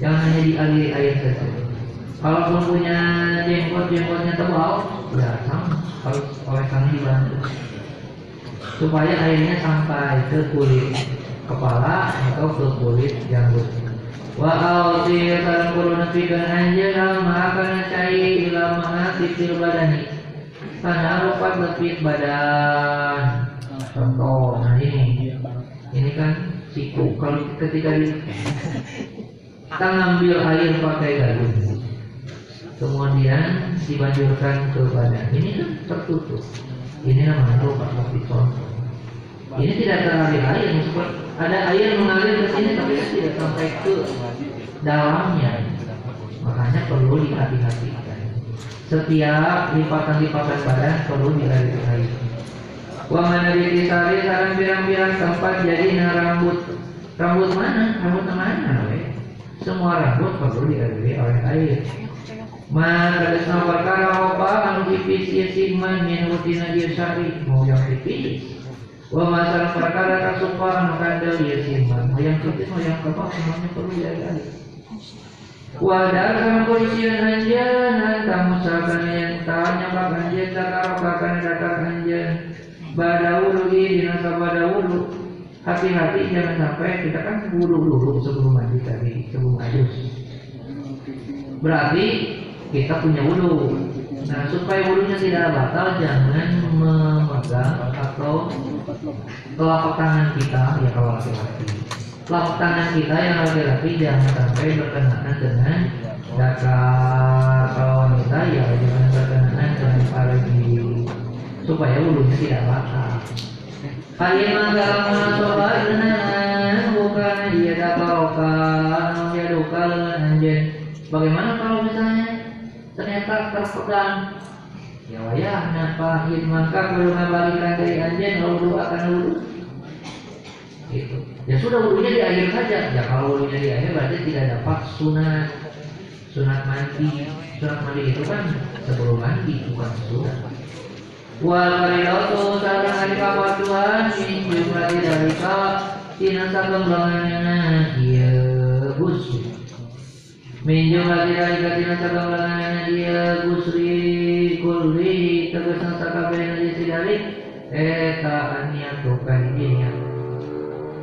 Jangan hanya dialiri air saja. Kalaupun punya jenggot jenggotnya tebal, ya sama harus oleh tangan dibantu supaya airnya sampai ke kulit kepala atau ke kulit janggut. Wa auti sareng kudu nepikeun anjeun maka cai ila manasifil badani. Kana rupa lepit badan. Contoh, nah ini, ini kan siku. Kalau ketika di, kita ngambil air pakai galon, kemudian dibanjurkan ke badan. Ini kan tertutup. Ini namanya rupa lepit contoh. Ini tidak teralir air, meskipun ada air mengalir ke sini tapi tidak sampai ke dalamnya. Makanya perlu dihati-hatikan. Setiap lipatan-lipatan badan perlu dialiri air. Wa mana sari sarang birang-birang tempat jadi rambut. Rambut mana? Rambut mana? We? Semua rambut perlu dialiri oleh air. Maka desna perkara apa anu tipis ieu siman min rutina ieu sari mau yang tipis. Wa masalah perkara kasupa anu kandel ieu siman. Yang tipis mau yang apa semuanya perlu dialiri air. Wadakan kursian anjen Antang musakan yang tanya bak anjen Dakar bahkan dakar anjen Badawulu di dinasa badawulu Hati-hati jangan sampai kita kan dulu sebelum mandi tadi Sebelum adus Berarti kita punya wudhu. Nah supaya wudhunya tidak batal Jangan memegang atau Telapak tangan kita Ya kalau laki-laki telapak tangan kita yang laki-laki jangan sampai berkenaan dengan dakar kalau wanita ya jangan berkenaan dengan parigi supaya wudhunya tidak batal. Kalimat dalam sholat bukan ia dakarokan dia duka anjen. Bagaimana kalau misalnya ternyata terpegang ya wayah napa maka perlu ngabalikan dari anjen lalu akan wudhu gitu. Ya sudah wudhunya di akhir saja. Ya kalau wudhunya di akhir berarti tidak dapat sunat sunat mandi. Sunat mandi itu kan sebelum mandi bukan sunat. Wal faridatu sareng ari kawaduan min jumlah dari ka tina sagembanganna ieu busri. Min jumlah dari ka tina sagembanganna ieu busri kulli tegasna sakabehna di sidari eta aniatu kadinya.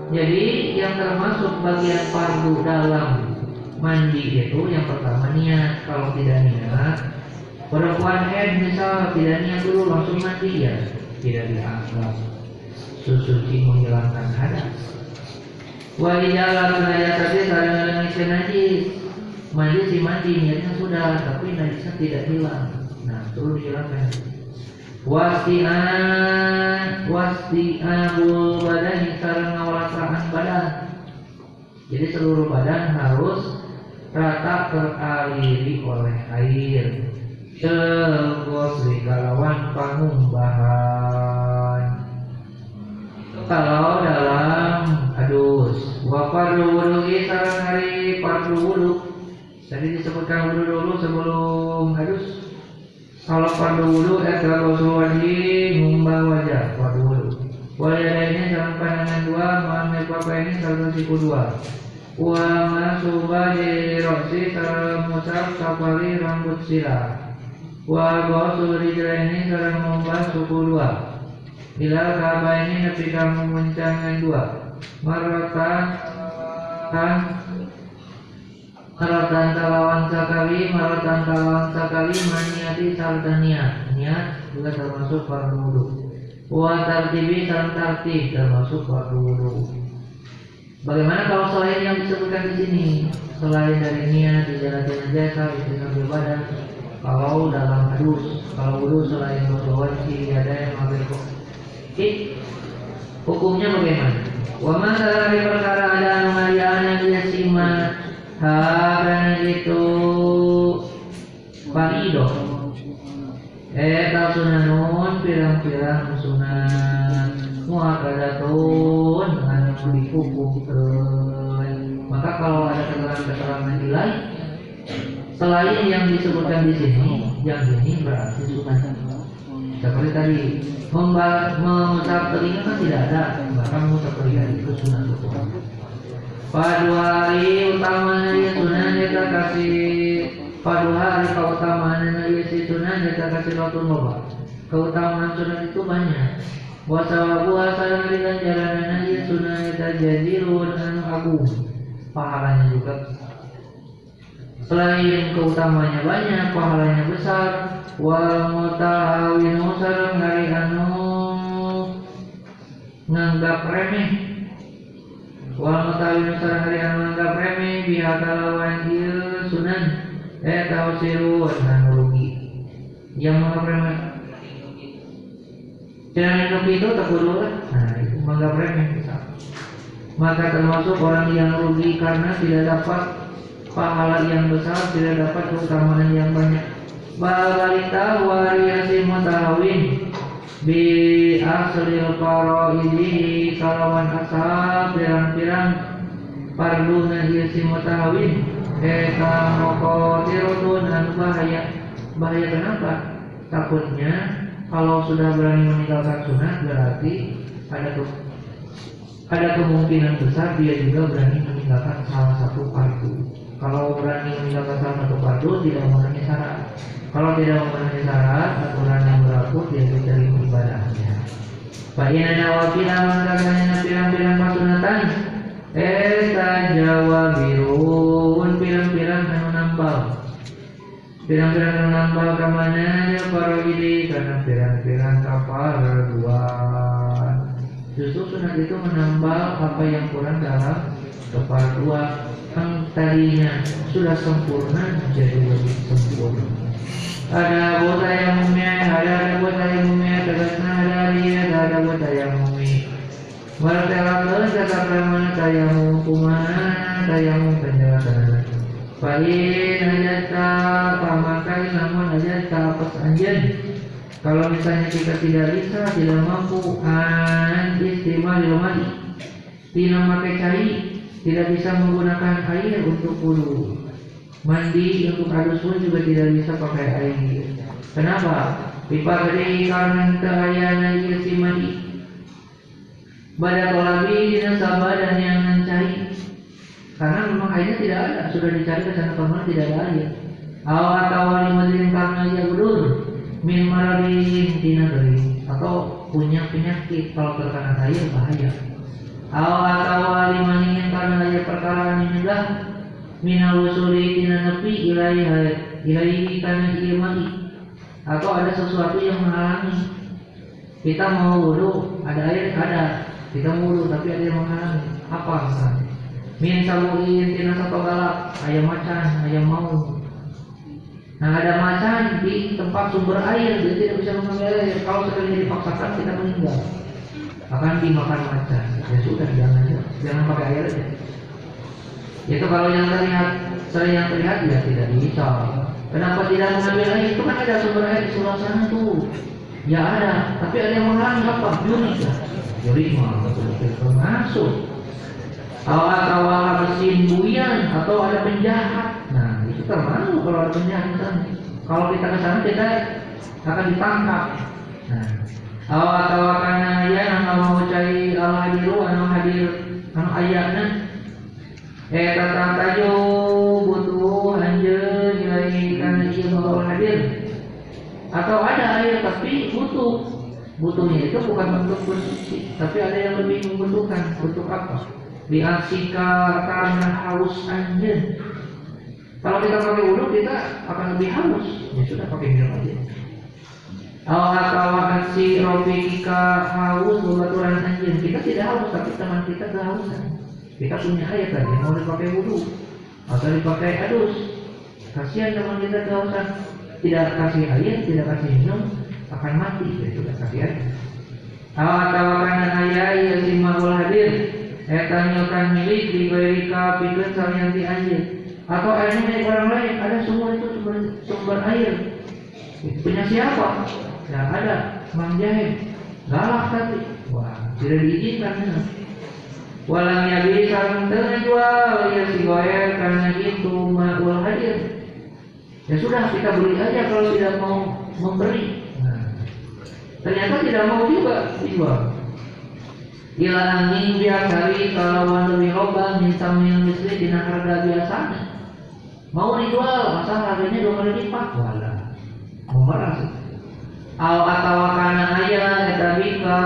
Jadi yang termasuk bagian fardu dalam mandi itu yang pertama niat. Kalau tidak niat, perempuan head misal tidak niat dulu langsung mandi ya tidak dianggap susuci menghilangkan hadas. Walijalan najis tadi saling menangis najis. Mandi si mandi niatnya sudah, tapi najisnya tidak hilang. Nah, perlu dihilangkan. Wastian wastiabul badan sareng ngawalasahan badan. Jadi seluruh badan harus rata teraliri oleh air. Tegos kalawan pangumbahan. Kalau dalam adus, wafardu wudhu sareng hari fardu wudhu. Tadi disebutkan wudhu dulu sebelum adus. Kalau fardu wudhu eta rasul wajib ngumba wajah fardu wudhu. Wajah ini dalam pandangan dua, mengambil papa ini satu siku dua. Wa masuba di roksi musab kapali rambut sirah. Wa gosul ini sarang ngumba suku dua. Bila kaba ini kamu mencangan dua. Maratan kan Maratan talawan sakali, maratan talawan sakali, maniati sarta niat. Juga termasuk fardu wudhu. Wa tartibi sarta tartib termasuk fardu wudhu. Bagaimana kalau selain yang disebutkan di sini? Selain dari niat, dijalati najasa, istiqamah badan, kalau dalam adus, kalau wudhu selain wajib, ada yang ambil kok. Hukumnya bagaimana? Wa di perkara ada anu ngayaan Karena itu Parido Eta sunanun pirang-pirang sunat. Muakadatun Anu dikukuhkeun Maka kalau ada keterangan-keterangan lain Selain yang disebutkan di sini Yang ini berarti sunat. Seperti tadi memba- mengusap telinga kan tidak ada bahkan mengusap telinga itu sunat. hukum pada hari utamanya ya sunat kita kasih pada hari keutamaannya ya sunat kita kasih waktu loba keutamaan sunat itu banyak. Wasawa puasa dari ganjarannya ya sunat kita jadi anu agung. Pahalanya juga. Selain keutamanya banyak, pahalanya besar. Wal mutahawinu sareng hari anu nganggap remeh. Wal mutahawinu sareng hari anu nganggap remeh biha kalawan ieu sunan eh tausiru anu rugi. Yang menganggap remeh Jangan hidup itu kudu Nah itu menganggap remeh. Maka termasuk orang yang rugi karena tidak dapat pahala yang besar tidak dapat keutamaan yang banyak. Balita wariyasi mutahawin bi aslil faraidi kalawan asal pirang-pirang. Parduna yasi mutahawin eka moko tirutun anu bahaya. Bahaya kenapa? Takutnya kalau sudah berani meninggalkan sunat berarti ada ke, ada kemungkinan besar dia juga berani meninggalkan salah satu fardu. Kalau berani meninggalkan salah satu fardu tidak memenuhi syarat. Kalau tidak memenuhi syarat, aturan yang berlaku dia diterima ibadahnya. Fa'ina nawafila mengatakannya pirang-pirang pasunatan Esta jawa birun pirang-pirang anu nambal Pirang-pirang anu nambal ke mana para ini Karena pirang-pirang kapal dua Justru sunat itu menambal apa yang kurang dalam kepaduan yang tadinya sudah sempurna jadi lebih sempurna. Namun. Kalau misalnya kita tidak bisa, tidak mampu, an istimal mandi, tidak pakai cari, tidak bisa menggunakan air untuk wudhu. Mandi untuk adus pun juga tidak bisa pakai air. Kenapa? Pipa gede karena keayaan air si mandi. Pada kolabi dan sabah dan yang mencari. Karena memang airnya tidak ada, sudah dicari ke sana ke mana tidak ada air. Awal tawali madrin karena ia gudur min tina atau punya penyakit kalau terkena air bahaya. Awal tawali maningin karena aja perkara minillah minal usuli tina nepi ilaiha ilaihi kana atau ada sesuatu yang menghalangi. Kita mau wudhu ada air ada. Kita mau wudhu tapi ada yang menghalangi. Apa misalnya? Min samuin tina satu galak ayam macan ayam mau Nah ada macan di tempat sumber air dia tidak bisa mengambil air. Kalau sekali dipaksakan kita meninggal. Akan dimakan macan. Ya sudah jangan jangan pakai air aja itu kalau yang terlihat saya yang terlihat ya tidak bisa kenapa tidak mengambil air itu kan ada sumber air di sebelah sana tuh. Ya ada tapi ada yang menghalangi apa juri juri mah termasuk awal-awal mesin buian atau ada penjahat. Nah itu termasuk kalau ada penjahat di kalau kita ke sana kita akan ditangkap. Nah awal karena ya mau cari al hadiru anu hadir anu ayatna tata tajo butuh anjeun ilai kana ieu bahwa hadir. Atau ada air tapi butuh. Butuhnya itu bukan bentuk bersuci tapi ada yang lebih membutuhkan. Untuk apa? Diasika karena haus anjeun kalau kita pakai wudhu kita akan lebih haus. Ya sudah pakai minum aja. Al si Rofika haus bebaturan anjing Kita tidak haus tapi teman kita kehausan Kita punya air tadi mau dipakai wudhu Atau dipakai adus Kasihan teman kita kehausan Tidak kasih air, tidak kasih minum Akan mati, ya sudah kasih air Al karena ayah ya si mahul hadir Eta nyokan milik diberi salian ti anjeun. Atau airnya milik orang lain, ada sumber itu sumber, sumber air. Punya siapa? Ya ada, Mang Jahit. Galak tapi, wah tidak diizinkan. Walang yabi sareng jual ya si goyer karena itu ma'ul hadir. Ya sudah kita beli aja kalau tidak mau memberi. Ternyata tidak mau juga dijual. Ila angin kalau lebih loba minta mil misli dina harga biasanya. Mau dijual, masa harganya dua kali lipat. Wala, mau marah sih. Atau kana aya eta bika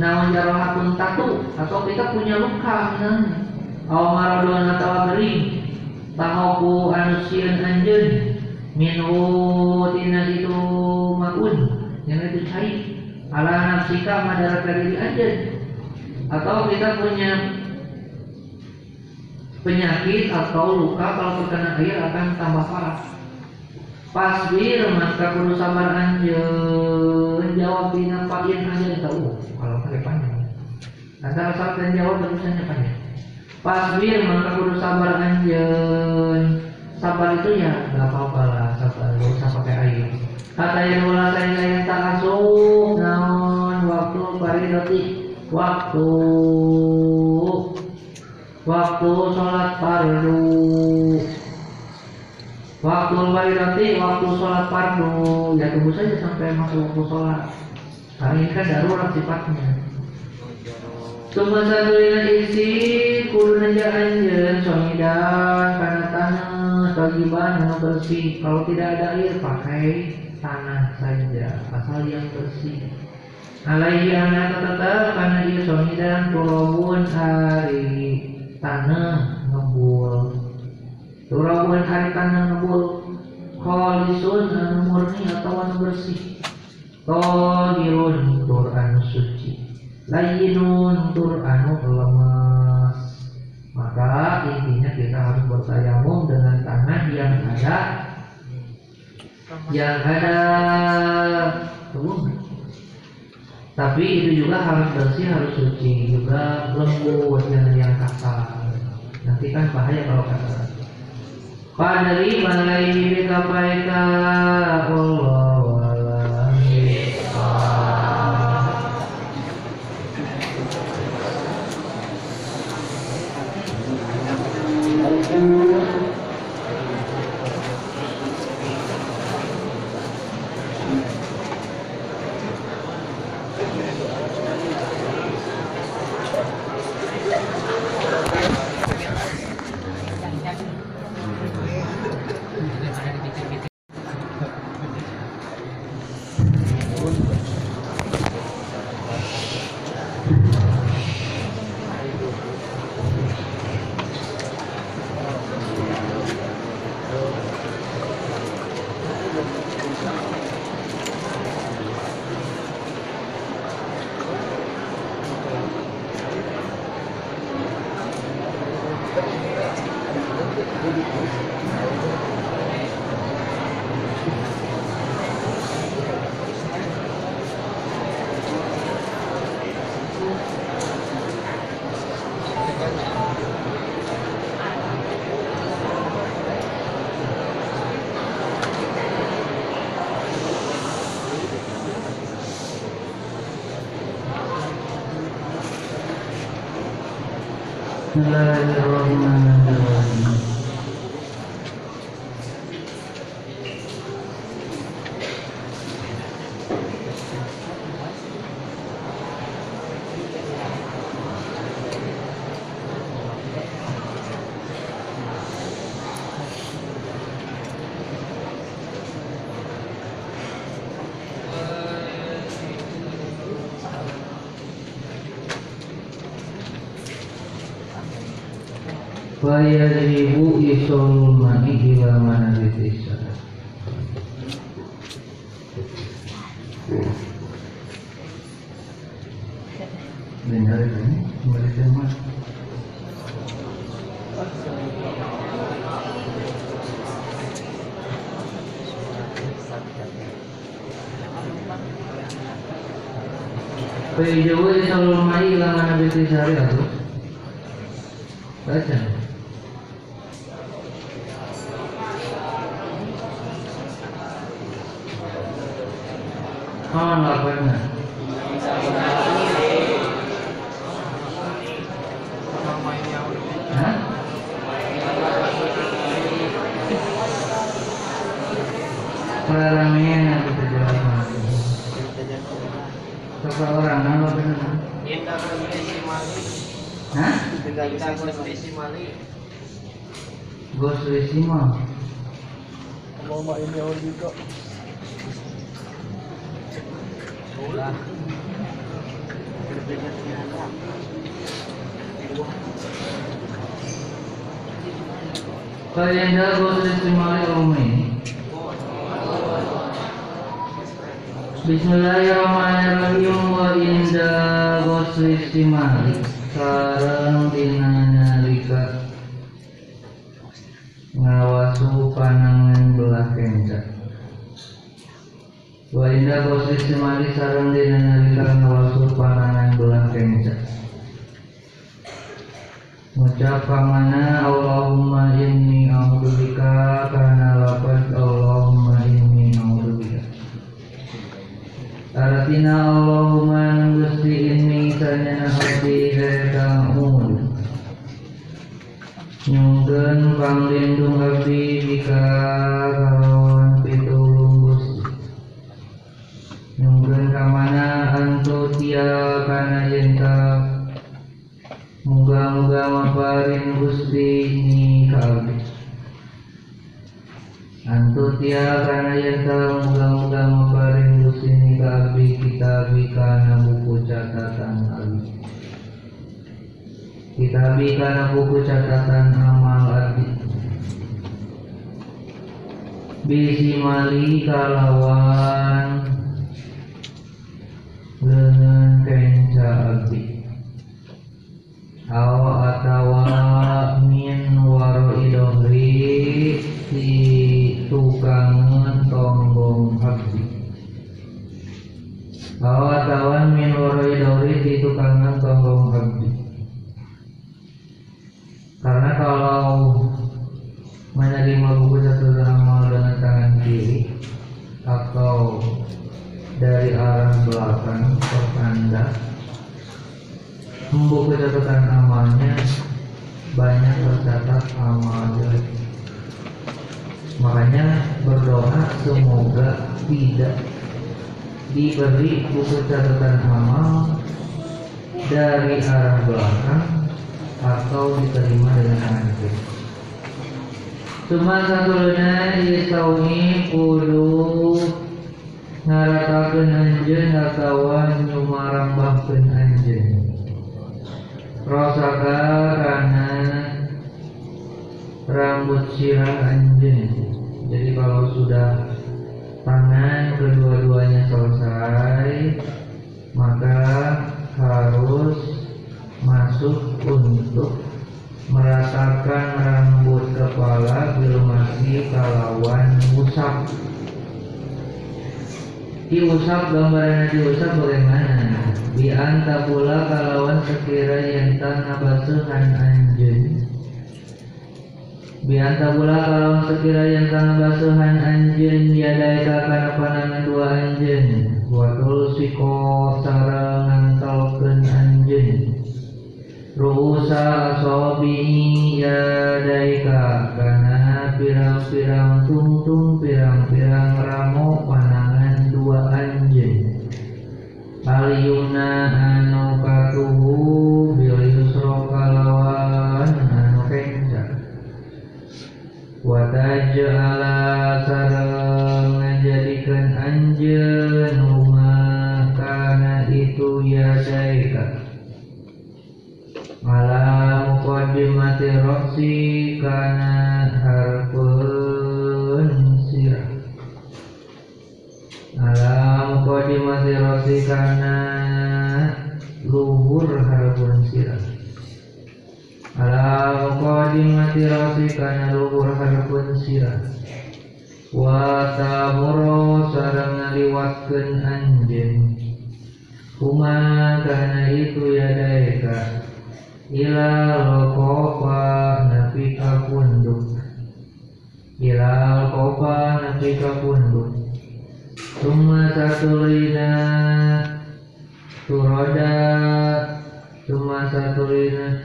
naon jarohatun tatu atau kita punya luka misalnya aw maradon atau gering tahoku anu sieun anjeun. Minhu tina itu maun. Yang itu cai. Ala nafsika madara diri anjeun. Atau kita punya penyakit atau luka kalau terkena air akan tambah parah. Pasbir maka kudu sabar anjeun jawab dina paien anjeun tahu pakai panjang. Antara saat dan jawab tulisannya panjang. Pasbir maka kudu sabar anjeun. Sabar itu ya nggak apa-apa lah sabar gak usah pakai air. Kata yang ulah saya yang tak asuh naon waktu paridoti waktu waktu sholat fardu Waktu nanti waktu sholat fardu ya tunggu saja sampai masuk waktu sholat. Karena ini kan darurat sifatnya. Semasa satunya isi kudu naja anjeun somidan karena tanah tagiban yang bersih. Kalau tidak ada air pakai tanah saja asal yang bersih. Alaihi anak tetap karena ia somidan turobun hari tanah ngebul Turabun hari tanah ngebul Khalisun anu murni atau bersih Tohirun tur anu suci. Layinun tur anu lemas. Maka intinya kita harus bertayamum dengan tanah yang ada. Yang ada. Tapi itu juga harus bersih, harus suci, juga lembut, jangan yang kasar. Nanti kan bahaya kalau kasar. Padri malai bika paika Allah Bismillahirrahmanirrahim. ويذهب إثم Kalian Ghost Wisima Umi. Bismillahirrahmanirrahim wa inda Ghusli Simali sareng dina nalika ngawasu panangan belah kenca wa inda Ghusli Simali sareng dina nalika ngawasu panangan belah kenca Ngucap pamana Antu tia kana yenta muga-muga maparin Gusti ni ka abdi kita kana buku catatan abdi Kita kana buku catatan amal abdi Bisi mali kalawan dengan kenca abdi Aw atawa min waro idohri si tukangan tonggong abdi Aw atawa min idohri si tukangan tonggong abdi Karena kalau menerima buku satu amal dengan tangan kiri atau dari arah belakang pertanda buku catatan amalnya banyak tercatat amal jelek makanya berdoa semoga tidak diberi buku catatan amal dari arah belakang atau diterima dengan tangan kiri. Cuma satuluna isauni kudu ngaratakeun anjeun atawa nyumarambahkeun anjeun. Rosaka karena rambut sirah anjeun jadi kalau sudah tangan kedua-duanya selesai maka harus masuk untuk merasakan rambut kepala masih kalawan usap. Diusap gambaran diusap bagaimana? Di anta pula kalawan sekira yang tanah basuhan anjun di anta pula kalawan sekira yang tanah basuhan anjun yadai kana panangan dua anjun watul siko sarang ngantaukeun anjun Rusa asobi yadaika kana pirang-pirang tungtung pirang-pirang ramo panangan dua anjing. Aliyuna anu katuhu bil yusro kalawan Watajala sareng ngajadikeun anjeun huma kana itu yadaika Ala muqaddimati roksi kana harfun sirah. Ala muqaddimati roksi kana luhur harfun sirah Roksi kana luhur harfun sirah Wa tamuro sareng ngaliwatkeun anjeun. Kuma karena itu ya daika Ila lokopa napika punduk Ila lokopa napika punduk Tuma satulina Turoda Tuma satulina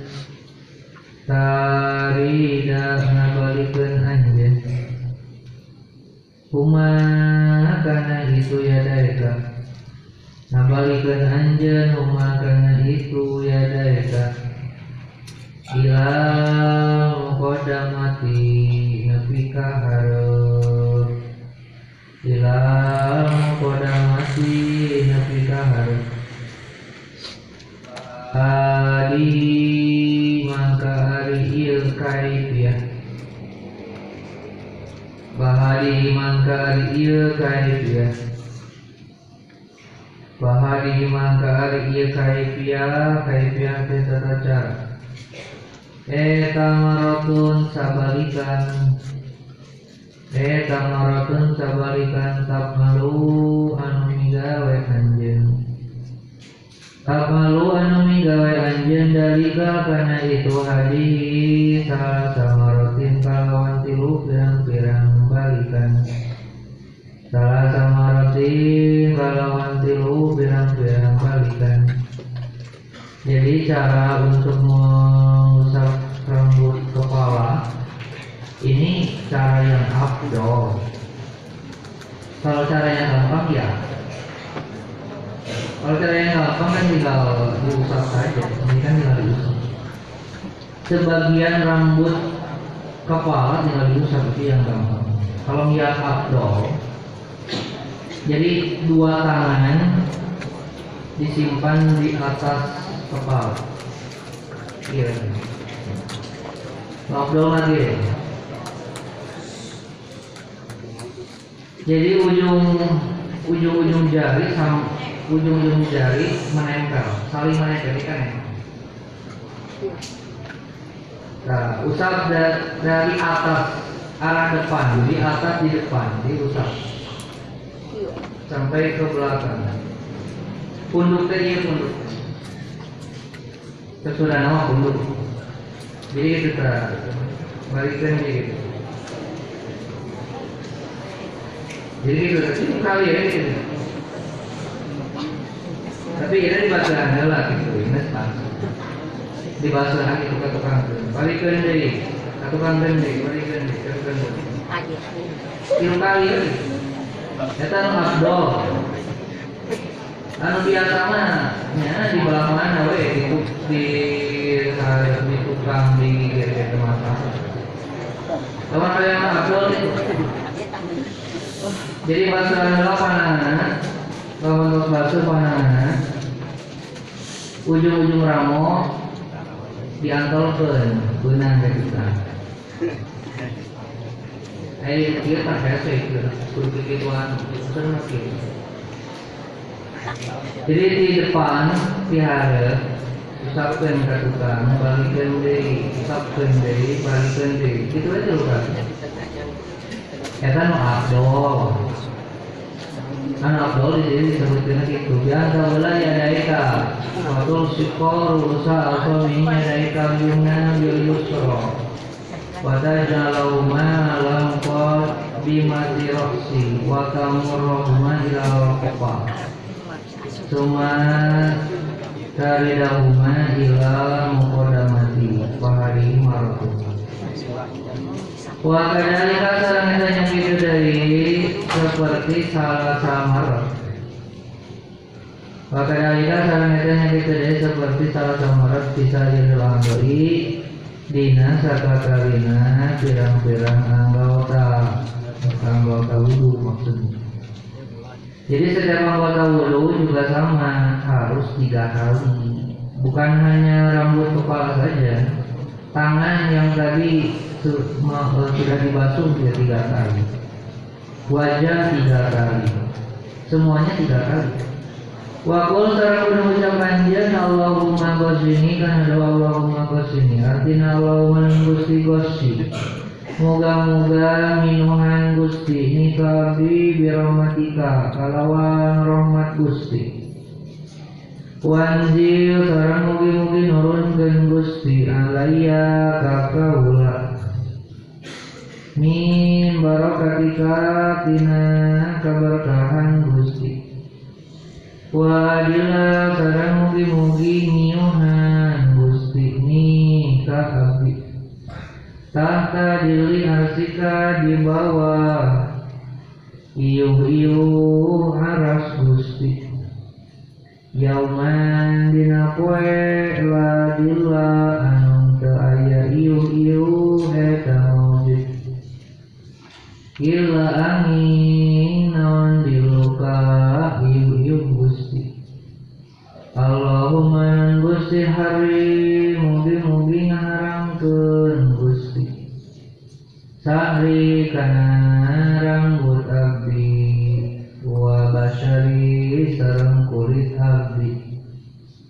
Tarida ngabalikeun anjeun Kuma karena itu ya daika Nabalikeun anjeun Kuma karena itu ya daika Ila muqaddamati Nabi kaharep Ila muqaddamati Nabi Mangka hari il kaifiyah Bahari mangka hari il kaifiyah Kaifiyah teh tata cara. Eta marotun sabalikan. Eta marotun sabalikan Tak malu anu migawe Tak malu anu migawe anjeun dalika karena itu hadis salah samarotin kalawan tilu pirang-pirang balikan salah samarotin kalawan tilu pirang-pirang balikan jadi cara untuk mengusap rambut kepala ini cara yang afdol kalau cara yang gampang ya kalau cara yang gampang kan tinggal diusap saja, ini kan tinggal diusap. Sebagian rambut kepala tinggal diusap itu yang gampang. Kalau yang abdol, jadi dua tangan disimpan di atas kepala. Iya. Abdol lagi. Jadi ujung ujung-ujung jari sama ujung-ujung jari menempel, saling menempel kan ya. Nah, usap da- dari atas arah depan, jadi atas di depan, diusap sampai ke belakang. Punduk tadi ya punduk. Sesudah nama punduk. Jadi itu tak balikan gitu. Jadi itu itu kali ya gitu. Tapi kita di basuhan lah gitu, ini langsung. Di basuhan itu ke tukang balikan deh, ke tukang deh, balikan deh, ke tukang deh. Tiga kali ya. Eta nu abdol. Anu biasa mah nya di belah mana we di di di tukang di gitu mata. Teman saya abdol itu. Jadi basuhan lo panangan, kalau basuh panangan, ujung-ujung ramo diantolkan benang ke kita. Tak biasa itu, kudu begituan, itu kan masih. Jadi di depan pihara usapkan ke tukang, balikan deh, usapkan deh, balikan deh, gitu aja loh kan. Eta nu abdol. Anu abdol di sini disebutkan gitu. Biasa bola ya daika. Wadul sikor usa atau minya daika bil yusro. Wata jalawma lam qad bimati roksi wa kamurrohma ila rokopa. Suma dari dahuma ila mukodamati Pahari marotu Wa kadalika sareng eta yang itu dari seperti salah samar. Wa kadalika sareng eta yang itu dari seperti salah samar bisa dilandoi dina sakakarina pirang-pirang anggota anggota wudhu maksudnya. Jadi setiap anggota wudhu juga sama harus tiga kali. Bukan hanya rambut kepala saja, tangan yang tadi eh, sudah dibasuh ya tiga kali wajah tiga kali semuanya tiga kali Wakul sarang kudu ucapan dia Allahumma gosini kan ada Allahumma gosini artinya Allahumma gusti gosi Moga-moga minuhan gusti Nikabi birahmatika kalawan rahmat gusti. Wanjil sarang mugi-mugi nurunkeun Gusti alaya ka kaula min barakatika tina kaberkahan Gusti Wadila sarang mugi-mugi niuhan Gusti ni ka abdi tahta dili arsika di bawah iuh-iuh aras Gusti Yauman dina poe ladila anu teu aya iuh-iuh eta maujud Gila angin Allahumma Gusti hari mugi-mugi ngaharangkeun Gusti. Sahri kana rambut abdi wa basyari sareng kulit abdi.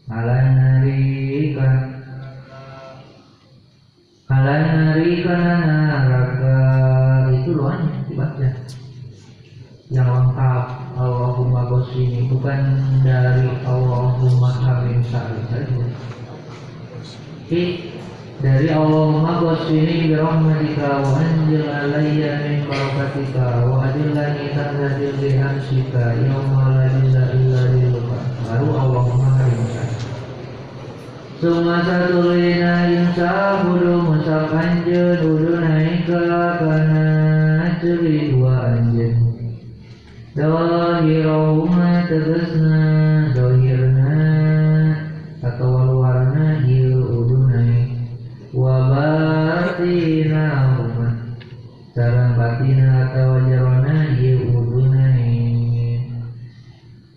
Alanari kan alanari kana neraka itu doanya dibaca yang lengkap Allahumma ini bukan dari Allahumma harim sari saja tapi dari Allahumma ini birahmatika wa anjil alayya min barakatika wa adillani tahzadil bihamsika yawma la illa illa baru Allahumma harim sari Suma satu lina insya budu musak anjen Udu naik ke kana ceri dua anjen Dohirahuma tegesna Dohirna Atau luarna Iu udu naik Wabatina huma Sarang batina atau jarona Iu udu naik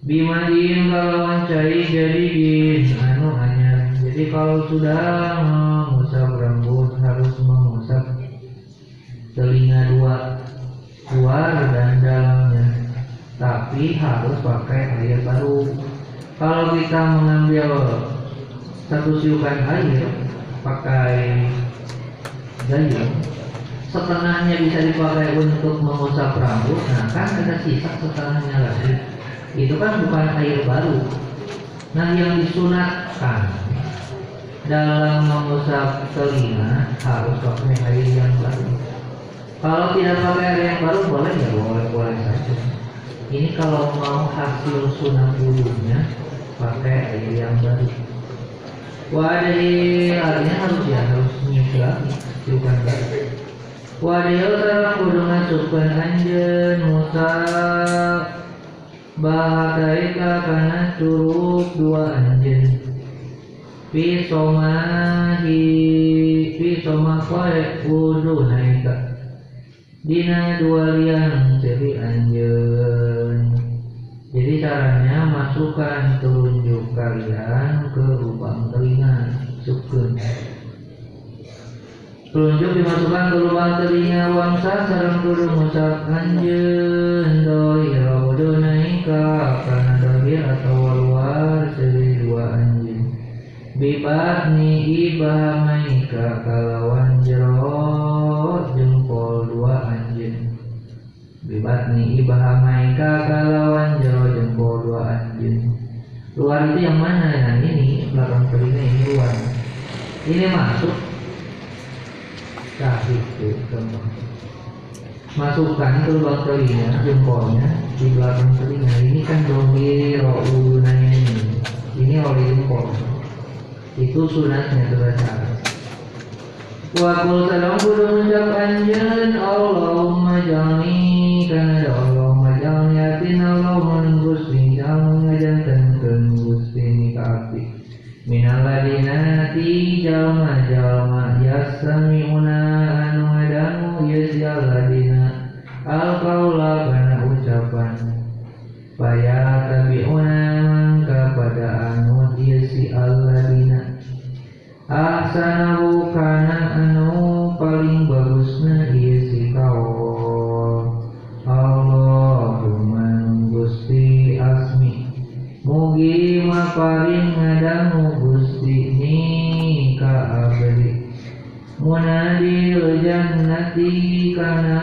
Bimadin kalau cai jadi din Anu anyar. Jadi kalau sudah mengusap rambut Harus mengusap telinga dua Luar dan dalamnya tapi harus pakai air baru. Kalau kita mengambil satu siupan air pakai gayung, setengahnya bisa dipakai untuk mengusap rambut, nah kan ada sisa setengahnya lagi. Itu kan bukan air baru. Nah yang disunatkan dalam mengusap telinga harus pakai air yang baru. Kalau tidak pakai air yang baru boleh ya boleh boleh saja. Ini kalau mau hasil sunat wudhunya pakai air yang baru. Wadil artinya harus ya harus nyuci bukan baru. Wadil sarang kudu masukkan anjeun musa bahataika kana curug dua anjeun. Fi somahi fi somakoe wudu naika Dina dua liang jadi anjeun Jadi caranya masukkan telunjuk kalian ke lubang telinga Sukun Telunjuk dimasukkan ke lubang telinga wangsa sarang kudu musab anjeun doi raudu naika Karena dohir atau luar jadi dua anjeun Bibatni ibahamaika kalawan jero Bibatni ibahamaika kalawan jero jempol dua anjing. Luar itu yang mana? Yang ini belakang telinga ini luar. Ini masuk. Nah itu Masukkan ke lubang telinga jempolnya di belakang telinga. Ini kan dohir ro'udunanya ini. Ini oleh jempol. Itu sunatnya terbaca wa qul salam kudu ngucap anjeun Allahumma jalni kana ya Allahumma jalni atin Allahumma gusti jalni ngajantankeun gusti ni ka abdi minal ladina ti jalma jalma yasami'una anu ngadangu yasya ladina al qaula kana ucapan. Faya tabi'una kepada anu yasi alladina Ahsanahu kana anu paling bagusna ieu si Allahumma Gusti asmi. Mugi maparing ngadangu Gusti ni ka abdi. Munadil jannati kana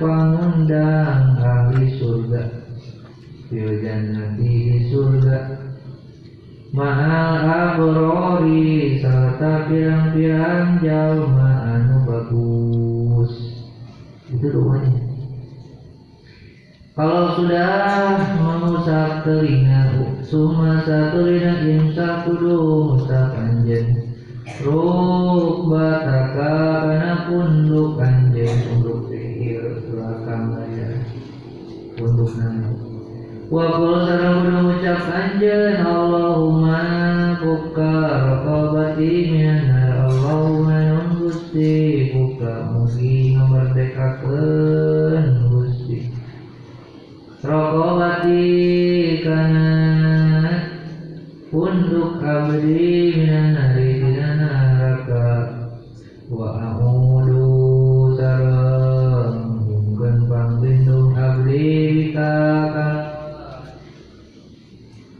pangundang ahli surga. Fil jannati di surga Ma'al abrori serta pirang-pirang jalma anu bagus. Itu doanya. Kalau sudah mengusap telinga, suma satu lina imsak kudu ngusap anjen. Rukbataka kana punduk anjen, punduk pikir belakang aja. Punduk nana. Wa qul sareng kudu ngucap anjeun Allahumma buka raqabati minan Allahumma Gusti buka mugi ngamerdekakeun Gusti. Raqabati kana punduk abdi minan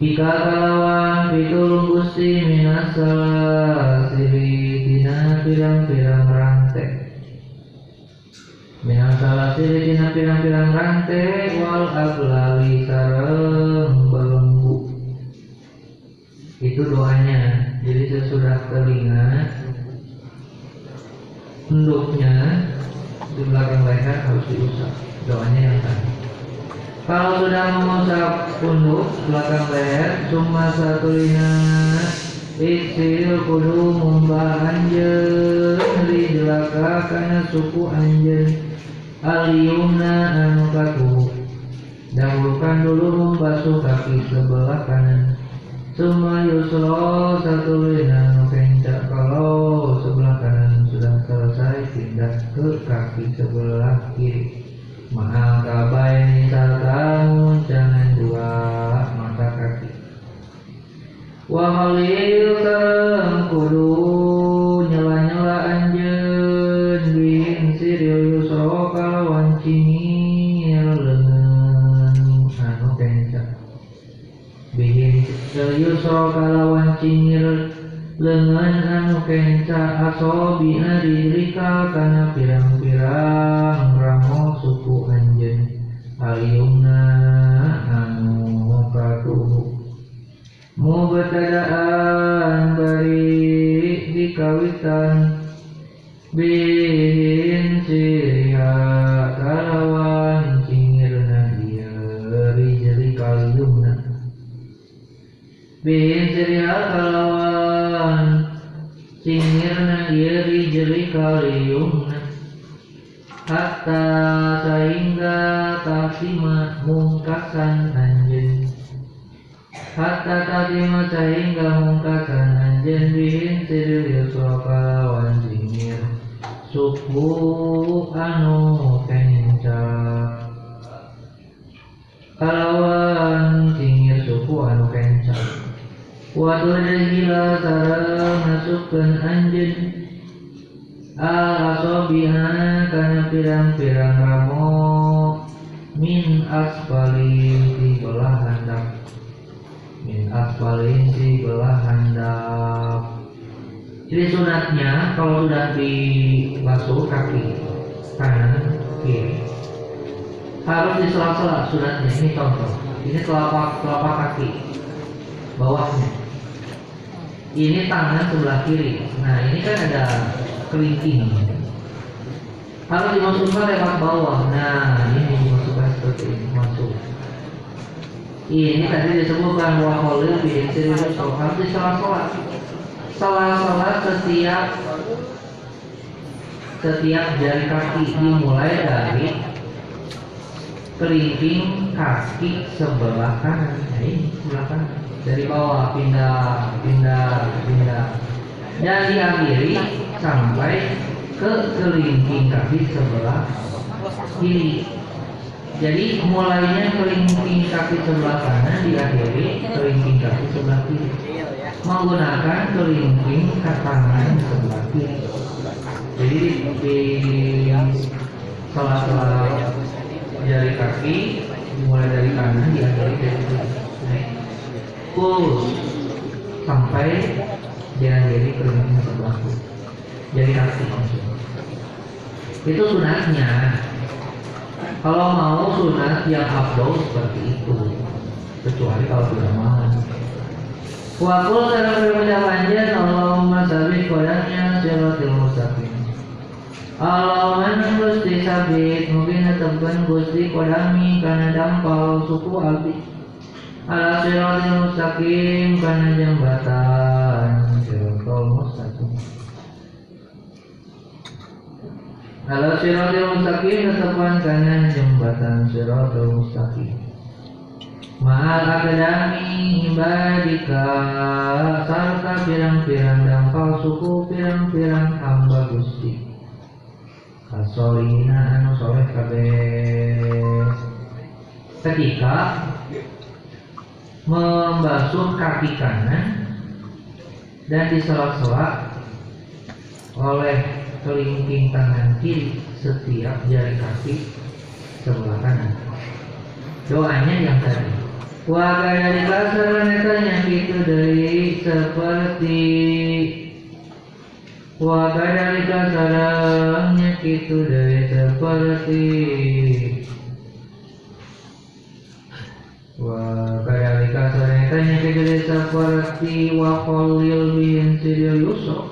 Ika kalawan pitulung gusti minasala siri dina pirang-pirang rantai. Minasala siri dina pirang-pirang rantai wal aglali sareng belenggu Itu doanya. Jadi sesudah telinga Henduknya di belakang leher harus diusap. Doanya yang tadi kalau sudah mengusap punduk belakang leher, cuma satu lina. Iksil kudu mumbah anjeun di jelaka karena suku anjeun Aliyumna anu katu Dahulukan dulu membasuh kaki sebelah kanan. Suma yusro satu lina. Kencak Kalau sebelah kanan. Sudah selesai pindah ke kaki sebelah kiri maka baik sartamu jangan dua mata kaki. Wa halil sareng kudu nyela-nyela anjeun bin siril yusra kalawan leungeun anu kencang bihin siril yusra kalawan cingir lengan anu kenca asobina dirika kana pirang-pirang mubtadaan bari dikawitan bin siriha kalawan cingirna dia rijli kaliumna bin siriha kalawan cingirna dia rijli kaliumna hatta sehingga tasima mungkasan hatta tasima sehingga mungkasan anjen bihin siril yusra kalawan cingir suku anu kencang. Kalawan cingir suku anu kencang. Waduh gila sarang masukkan anjen. Al-asobiha kana pirang-pirang ramo Min asfalin di belah handap Min asfalin di belah handap. Jadi sunatnya kalau sudah dibasuh kaki kanan kiri harus di sela-sela sunatnya ini contoh. Ini telapak telapak kaki bawahnya. Ini tangan sebelah kiri. Nah ini kan ada kelingking harus dimasukkan lewat bawah nah ini dimasukkan seperti ini masuk ini tadi disebutkan waholil bihin siril harus di sela-sela sela-sela setiap setiap jari kaki. Dimulai dari kelingking kaki sebelah kanan. Nah ini sebelah kanan. Dari bawah pindah pindah pindah. Dan diakhiri sampai ke kelingking kaki sebelah kiri jadi mulainya kelingking kaki sebelah kanan diakhiri kelingking kaki sebelah kiri. Menggunakan kelingking ke tangan sebelah kiri. Jadi di sela-sela jari kaki dimulai dari kanan diakhiri dari kiri. Pull sampai diakhiri kelingking sebelah kiri. Jari kaki itu sunatnya kalau mau sunat yang abdul seperti itu kecuali kalau tidak mau Wakul sareng berucap anjeun Allahumma sabit kodamnya siratil mustaqim Allahumma Gusti sabit mungkin netepkeun Gusti kodami kana dampal suku abdi ala siratil mustaqim kana jembatan siratal mustaqim ala siratil mustaqim netepan kana jembatan siratal mustaqim. Ma'al akadami ibadika Sarta pirang-pirang dampal suku pirang-pirang hamba gusti. Kasolina anu soleh kabeh. Ketika membasuh kaki kanan dan disela-sela oleh kelingking tangan kiri setiap jari kaki sebelah kanan. Doanya yang tadi. Wa kaya dikasaranetanya gitu dari seperti. Wa kaya dikasarannya gitu dari seperti. Wa kaya dikasaranetanya gitu dari seperti. Wa bihin sidil yusro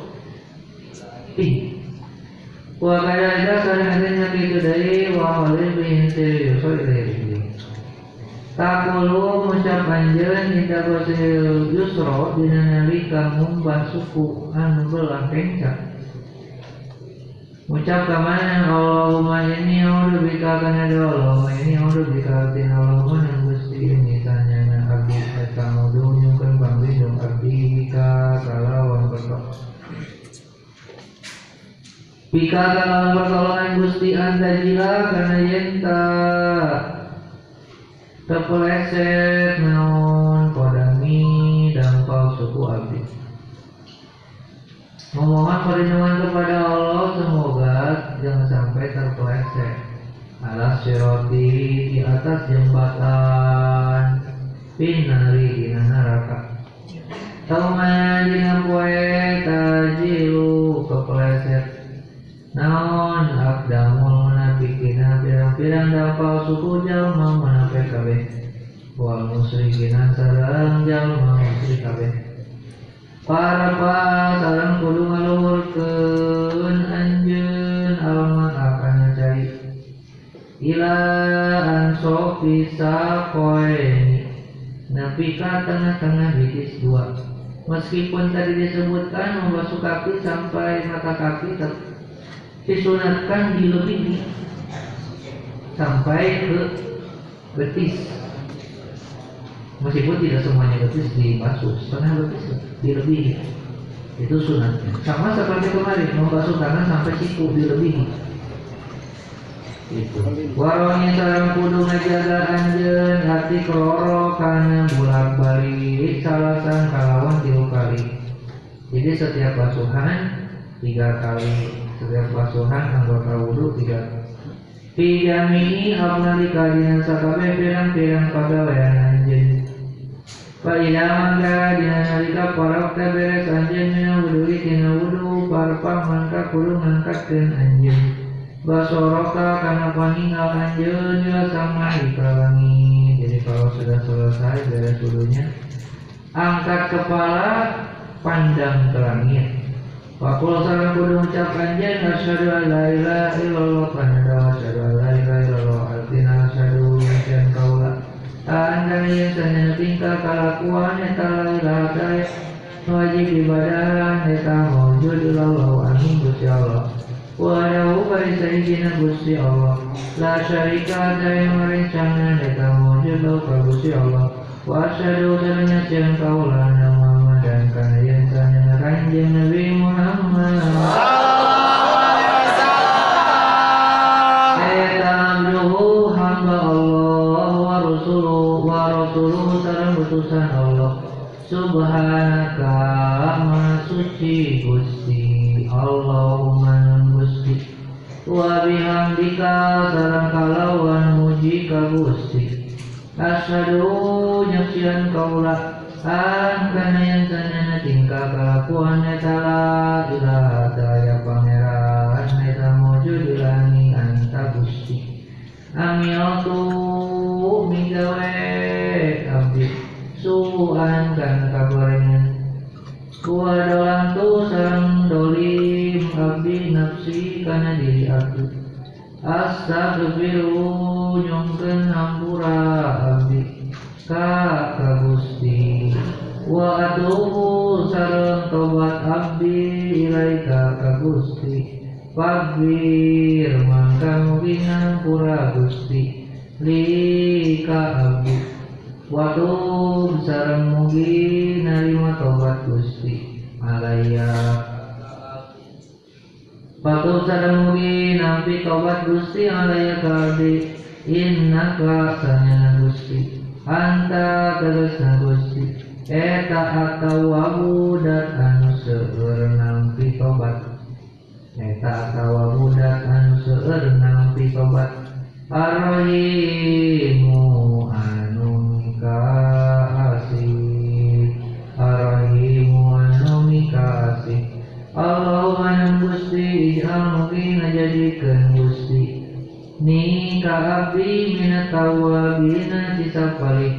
Ih Gitu dari Wa kholil bihin sidil yusro Dari Takulu ngucap anjeun inda basil yusro dina nalika ngumbah suku anu belah kenca. Ngucap kamana Allahumma ini a'udzu bika Allahumma ini a'udzu bika tin Allahumma yang gusti ini tanyana abdi eta ngudu nyungkeun panglindung abdi bika kalawan pertolongan. Bika kalawan pertolongan gusti anta jila kana yenta terpeleset. Naon kodami dan kau suku abdi memohon perlindungan kepada Allah semoga jangan sampai terpeleset. Alas siroti di atas jembatan pinari di neraka Taumana dina poe tajilu kepeleset naon akdamul munafikina pirang-pirang dapal suku jalma munafik kabeh. Wal musyrikin sareng jalma musyrik kabeh. Para pas sareng kudu ngaluhurkeun anjeun alma akan cai ila an sofi sakoeni napi ka tengah-tengah bitis dua. Meskipun tadi disebutkan membasuh kaki sampai mata kaki disunatkan dilebihi sampai ke betis. Meskipun tidak semuanya betis dibasuh setengah betis dilebihi itu sunatnya. Sama seperti kemarin membasuh tangan sampai siku dilebihi itu. Warongnya sarang kudu ngajaga anjeun hati keloro karena bulak balik salasan kalawan tilu kali. Jadi setiap basuhan tiga kali setiap basuhan anggota wudhu tiga. Pijami abnali kalian sakabe pirang-pirang pagawean anjeun Fa'ila mangga dina nalika parak beres anjeun mina wudhu tina wudhu parpang mangka kudu ngangkatkeun anjeun Basoroka karena paningal anjeun juga sama ikalangi Jadi kalau sudah selesai beres wudhunya Angkat kepala pandang ke langit Wakul sarang kudu ucap anjeun asyhadu an la ilaha illallah kana asyhadu an la ilaha illallah artina asyhadu yan kaula anda yang sanya tingkah kalakuan eta la ilaha wajib ibadah eta maujud ilallah amin Gusti Allah. Wadahu bari sayyidina Gusti Allah. La syarika ada yang merencana Eta maujud lau ka Gusti Allah. Wa asyhadu saranya siang kaula nama dan kana yang sanya kanjeng Nabi Eta abduhu hamba Allah wa rasuluh wa rasuluh sareng utusan Allah Subhanaka maha suci Gusti Allahumma Gusti wa bihamdika sareng kalawan muji ka Gusti Asyhadu nyaksian kaula an kana yang tingkah kelakuan eta la amiltu migawe abdi suan kan kabarengan kuwa dolam tu sarang dolim abdi nafsi kana diri abdi astagfiru nyongkeun hampura abdi ka Gusti wa atubu sareng tobat abdi ilaika ka Gusti Fakbir mangka mugi hampura Gusti lika abdi Watub sareng mugi narima tobat Gusti alaya. Patuh sareng mugi nampi tobat Gusti alaya kalbi innaka sanyana Gusti anta tegasna Gusti. Eta atawa budak anu seueur nampi tobat eta atawa budak anu seueur nampi tobat Ar-Rahimu anu kasih Ar-Rahimu anu kasih nang Gusti ij'al mugi ngajadikeun Gusti. Ni abdi minat tawabina sisa palik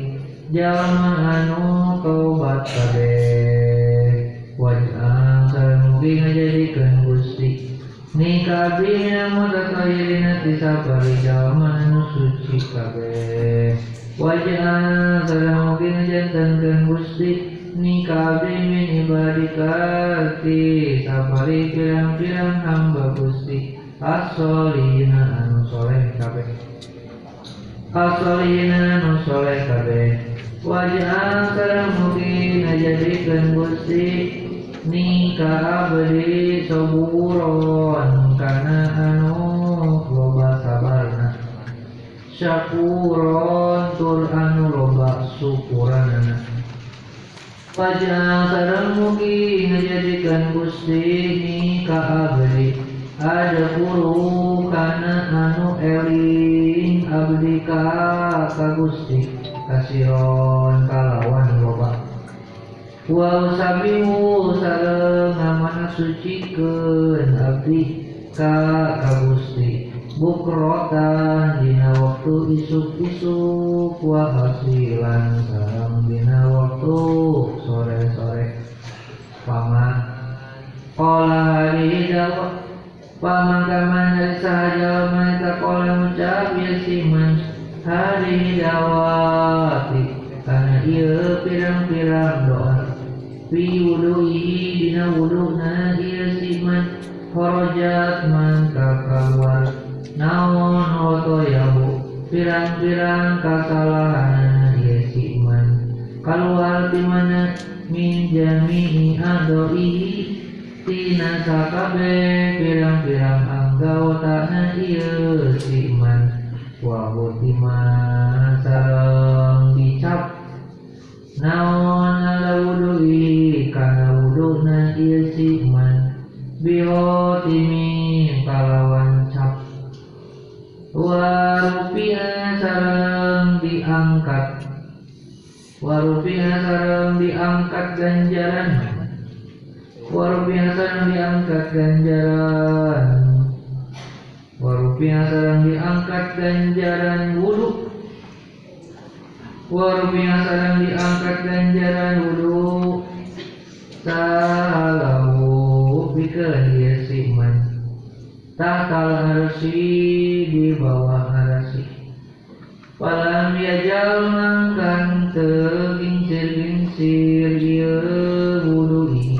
jalma anu tobat kabeh. Waj'al sareng mugi ngajadikeun Gusti ni ka abdi minat mutakayyirina sisa palik jalma anu suci kabeh. Waj'al sareng mugi ngajantankeun Gusti ni kabeh min ibadikati sapari pirang-pirang hamba Gusti. Asolina anu soleh kabeh. Asolina anu soleh kabeh. Wajah sareng mugi ngajadikeun Gusti ni ka abdi saburon kana anu loba sabarna syakuron tur anu. Loba syukuranana Wajah sareng mugi ngajadikeun Gusti ni ka abdi. Ada puluh kana anu eling abdi ka Gusti. Kasiron kalawan loba wa sabihu sareng ngamana sucikeun abdi ka ka Gusti bukrotan dina waktu isuk-isuk wa hasilan sareng dina waktu sore-sore. Paman Kola hari dakwah Paman kaman dari sahaja Mereka kola ngucap ya siman Hari dawati Karena ia pirang-pirang doa Fi wudu'i dina wudu'na ia siman Horojat mangka keluar Naon hoto yahu Pirang-pirang kesalahan ia siman Keluar di mana min jami'i adoi tina sakabe pirang-pirang anggotana ieu si iman wa hutima sareng dicap naon iman bihotimi kalawan cap. Wa rupiah sareng diangkat. Warupiah sarang diangkat ganjaran. Warupiah sarang diangkat ganjaran. Warupiah sarang diangkat ganjaran wudhu. Warupiah sarang diangkat ganjaran wudhu Bika dia siman Takal arsi di bawah arsi Palam yajal mangkan tergincir-gincir dia wudui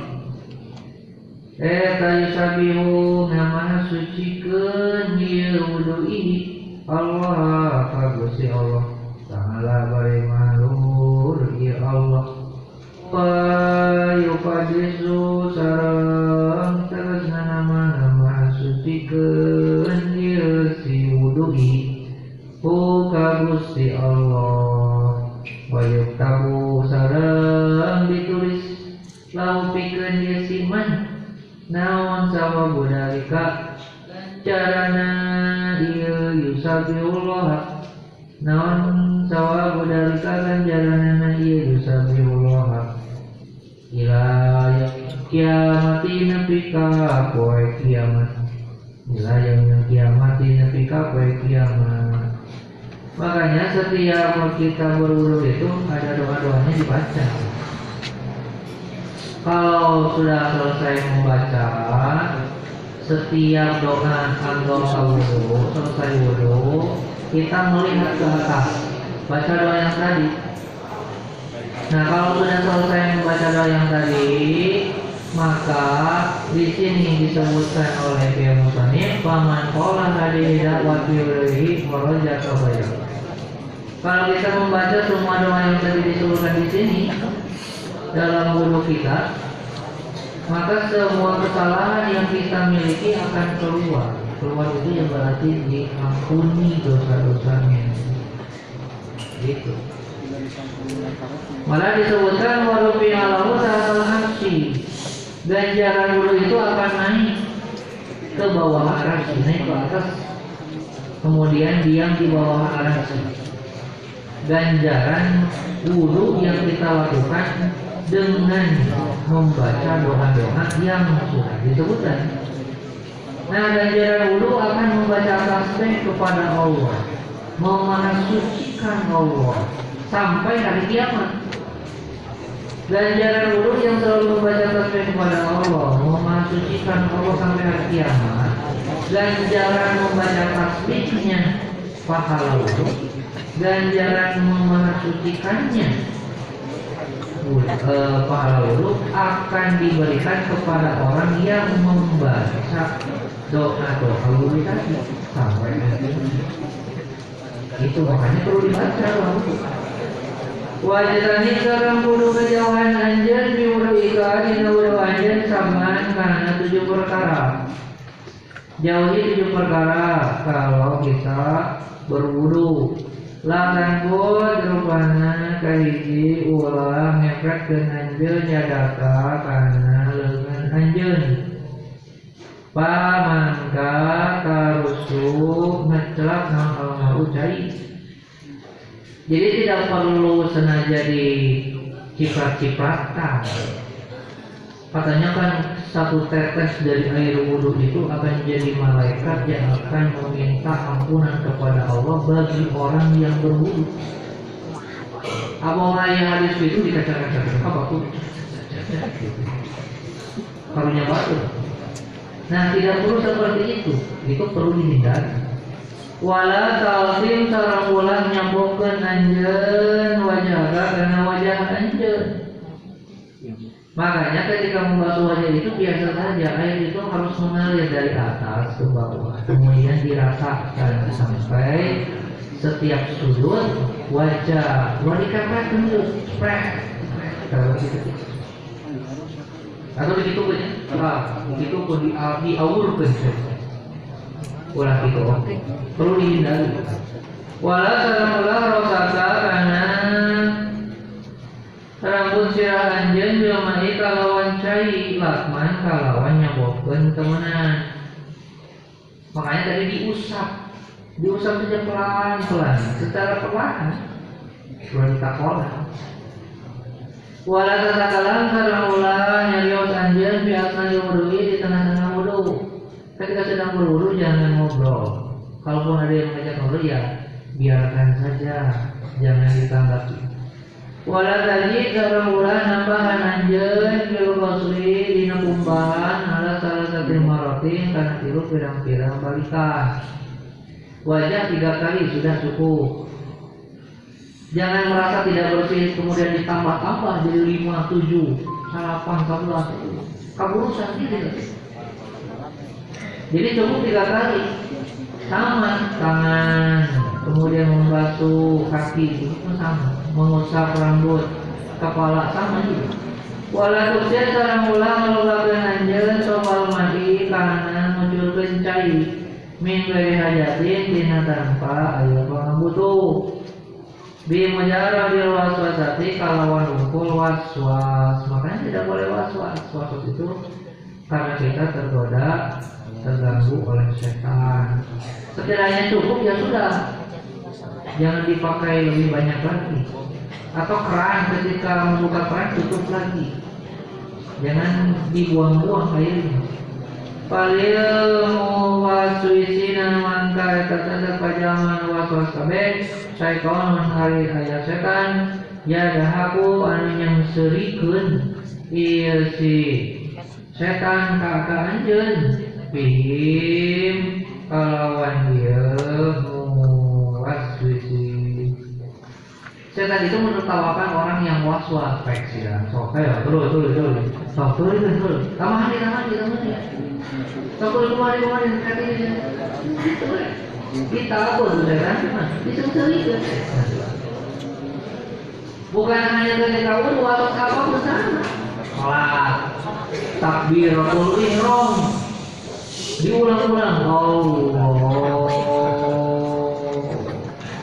Eta yusabihu nama sucikeun dia wudui Allah kagusi Allah. Ta'ala bari mahlur ya Allah. Wa yukadisu sarang Gusti Allah. Wayuk tabu sarang ditulis. Lau pikeun dia siman Naon sama budalika Carana dia yusabiullah Naon sawa budalika ganjarana dia yusabiullah Ila kiamati nepika poe kiamat. Ila yang kiamati nepika poe kiamat Makanya setiap kita berwudu itu ada doa-doanya dibaca. Kalau sudah selesai membaca, setiap doa doa wudhu selesai wudhu kita melihat ke atas. Baca doa yang tadi. Nah kalau sudah selesai membaca doa yang tadi maka di sini disebutkan oleh Kiai Musanif paman pola hadi dakwat biwirihi waraja kabaya kalau kita membaca semua doa yang tadi disebutkan di sini dalam wudhu kita maka semua kesalahan yang kita miliki akan keluar. Keluar itu yang berarti diampuni dosa-dosanya. Gitu. Malah disebutkan warufi alahu ta'ala aksi ganjaran wudhu itu akan naik ke bawah arasy naik ke atas. Kemudian diam di bawah arasy ganjaran wudhu yang kita lakukan dengan membaca doa-doa yang sudah disebutkan. Nah, ganjaran wudhu akan membaca tasbih kepada Allah, memahasucikan Allah sampai hari kiamat. Ganjaran wudhu yang selalu membaca tasbih kepada Allah, memahasucikan Allah sampai hari kiamat. Ganjaran membaca tasbihnya pahala wudhu, ganjaran memahasucikannya uh, pahala wudhu akan diberikan kepada orang yang membaca doa-doa. Wudhu tadi sampai itu makanya perlu dibaca wudhu Wajatani seorang wudhu kejauhan anjen di wudhu ika di wudhu anjen samaan karena tujuh perkara? Jauhi tujuh perkara. Kalau kita berwudhu Lakan buat rupana kahiji ulah ngepret ke anjeun nyadaka karena lengan anjeun pamangka karusu ngecelak nang almaru cai jadi tidak perlu sengaja di ciprat-cipratan katanya kan satu tetes dari air wudhu itu akan jadi malaikat yang akan meminta ampunan kepada Allah bagi orang yang berwudhu. Apa yang hadis itu dikaca-kaca apa tuh? Karunya batu. Nah tidak perlu seperti itu, itu perlu dihindari. Wala talsim sarang ulah nyambokeun anjeun wajah karena wajah anjeun. Makanya ketika membasuh wajah itu biasa saja air itu harus mengalir dari atas ke bawah, kemudian dirasakan sampai setiap sudut wajah boleh dikatakan dulu spray kalau gitu atau begitu pun ya? Begitu pun di diawurkan ulah itu perlu dihindari. Wala salamullah rosaka karena rambut sirah anjen jelmai kalawan cai lakman. Kalawan nyabokeun temenan. Makanya tadi diusap. Diusap saja pelan-pelan. Secara perlahan belum takola wala tatakalam sarang ulah nyarios anjen biasa wudhu di tengah-tengah wudhu ketika sedang berwudhu jangan ngobrol. Kalaupun ada yang mengajak ngobrol ya biarkan saja. Jangan ditanggapi wala tadi ulah nambahan anjen bil qasri dina kumbahan ala salah satu marotin karena tiru pirang-pirang balikan. Wajah tiga kali sudah cukup. Jangan merasa tidak bersih kemudian ditambah-tambah jadi lima tujuh delapan sebelas keburusan tidak jadi cukup tiga kali. Sama tangan kemudian membasuh kaki itu sama mengusap rambut kepala sama juga Wala tusya sarang ulang ngelulakeun anjeun soal mandi karena muncul kencai min dari hajatin dina tanpa ayo pangambutu bi mujara bil waswasati kalawan ungkul waswas. Makanya tidak boleh waswas. Waswas itu karena kita tergoda terganggu oleh setan. Sekiranya cukup ya sudah. Jangan dipakai lebih banyak lagi atau keran ketika membuka keran tutup lagi. Jangan dibuang-buang airnya. Palil wasuisina mangka eta tanda pajangan waswas kabeh saikon hari aya setan. Ya dahaku anu yang serikeun ieu si setan ka ka anjeun Bihim kalawan dia. Was suci. Setan itu menertawakan orang yang was-was baik sih ya. Terus terus terus. Sok terus terus terus. Tambahan nih, tambahan nih. Sok terus kemarin kemarin katanya. Kita apa tuh setan? Bisa cerita. Bukan hanya ketika wudhu atau apa pun sama. Sholat, takbiratul ihram, diulang-ulang. Allah,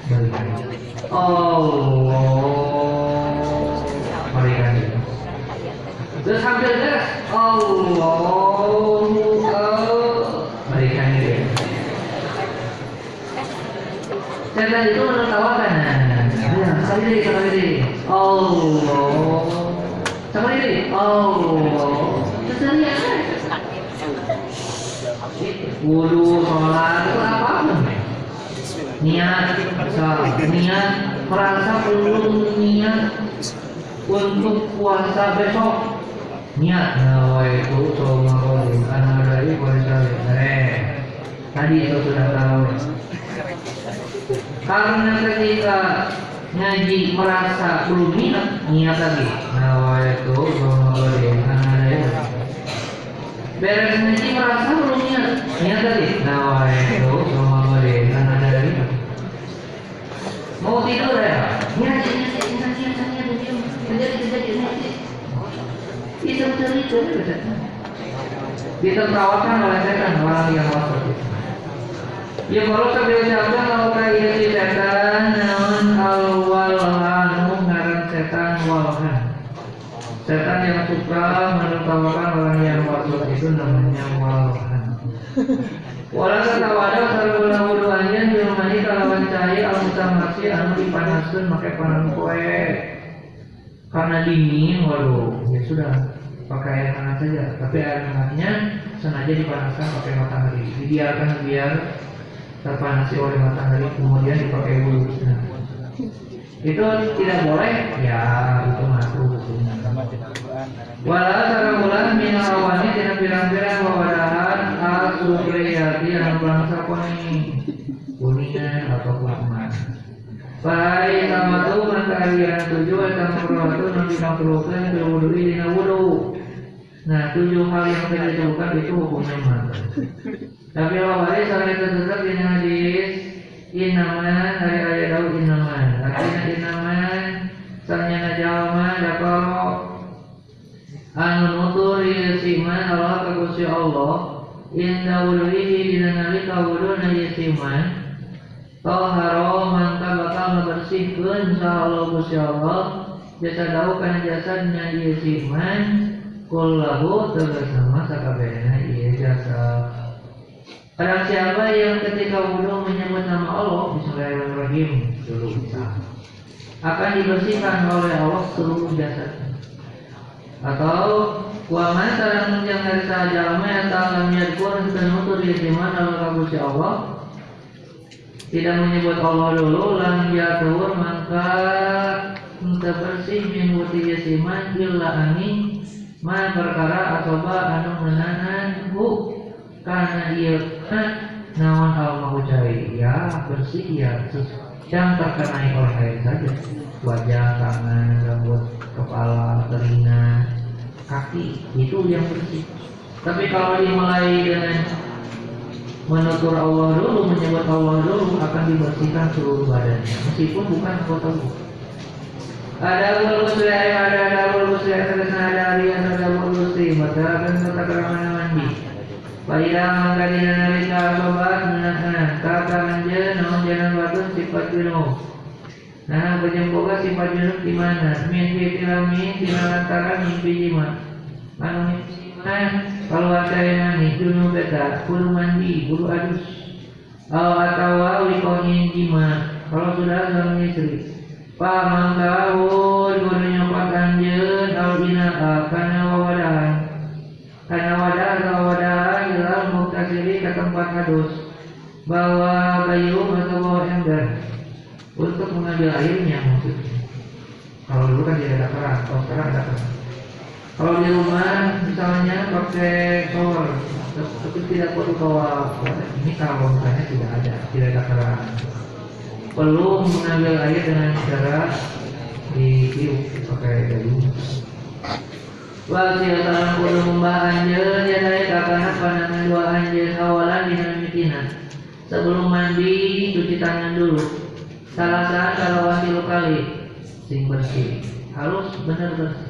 balik. Terus hampir beres. Allahu. Balikan dia. Setan itu menertawakan. Ya, sekali lagi, sekali lagi. Allah. Sekali lagi. Allah. Lagi. Wudhu, sholat, itu apa pun. Niat, niat, merasa belum niat untuk puasa besok. Niat, nawaitu, soma kodim, anadari, korisari, Tadi itu sudah tahu. Karena ketika ngaji merasa belum niat, niat lagi. Nawaitu Ramadan anadaya. Beres ngaji merasa belum niat, niat lagi. Nawaitu Ramadan anadaya. Mau tidur ya? Niat, niat, niat, niat, niat, niat, niat, terjadi, niat. Bisa cerita, ditertawakan oleh setan orang yang itu. Ya kalau sampai ucapkan kalau kaya si setan naon awal anu ngaran setan walhan. Setan yang suka menertawakan orang yang wasat itu namanya walhan. Walau ketawada sargula wuduannya dirumani kalawan cahaya al-musamasi anu dipanaskan pakai panas kue. Karena dingin, waduh, ya sudah pakai air hangat saja. Tapi air hangatnya sengaja dipanaskan pakai matahari. Dibiarkan biar terpanasi oleh matahari kemudian dipakai wudhu. Nah, itu tidak boleh, ya itu makruh hukumnya. Walau sarang bulan minal awani tidak pirang-pirang wawadahan asukriyati yang bangsa kuning kuningan ataupun emas. Baik sama tu kalian tujuh sama perwatu nanti kampulukan berwudu ini wudu. Nah tujuh hal yang tidak dilakukan itu hukumnya mati. Tapi hari sampai tetap di hadis inaman hari ayat tahu inaman. Artinya inaman sanya najama dakaro anu nuturi siman Allah kagusi Allah inda wuluhi dina nalika wuduna yasiman Toharo manta bakal membersihkan Allah Gusti Allah. Jasa tahu kana jasadnya yasiman kullahu tegasama sakabehna ieu jasa Barang siapa yang ketika wudhu menyebut nama Allah Bismillahirrahmanirrahim dulu akan dibersihkan oleh Allah seluruh jasadnya atau wa man sareng yang dari sajalama yang ta'lam yadkur tenutur yatiman dalam kabusi Allah tidak menyebut Allah dulu lam yatur maka bersih mengikuti yasiman illa ani. Ma perkara asoba anu menahan hu karena dia nawan al mau cari ya bersih ya yang terkenai oleh air saja. Wajah tangan rambut kepala telinga kaki itu yang bersih. Tapi kalau dimulai dengan menutur Allah dulu menyebut Allah dulu akan dibersihkan seluruh badannya meskipun bukan anggota tubuh ada bulu muslim ada ada bulu muslim ada ada arian ada bulu muslim masyarakat kota keramana mandi Baiklah mengkali nalika sobat menahan kata manja namun jangan batu sifat junub Nah penyemboga sifat junub di mana? Mimpi tilami tinalantara mimpi jima Anu mimpi jima kalau ada yang mani junub beta kudu mandi kudu adus atau wikonin jima kalau sudah suami istri Pak mangkahun kudu nyopat anjeun al bina karena wawadahan karena wadah atau wadahan dalam muktasiri ke tempat adus bawa gayung atau bawa ember untuk mengambil airnya maksudnya kalau dulu kan tidak ada keran kalau sekarang ada keran kalau di rumah misalnya pakai shower tapi tidak perlu bawa ini kalau misalnya tidak ada tidak ada kerangan perlu mengambil air dengan cara ditiup pakai daun Wasil salam kudu membah anjeun ya dari kakana pandangan dua anjeun awalan dina mitina. Sebelum mandi cuci tangan dulu. Salah saat kalau tilu kali sing bersih. Harus benar bersih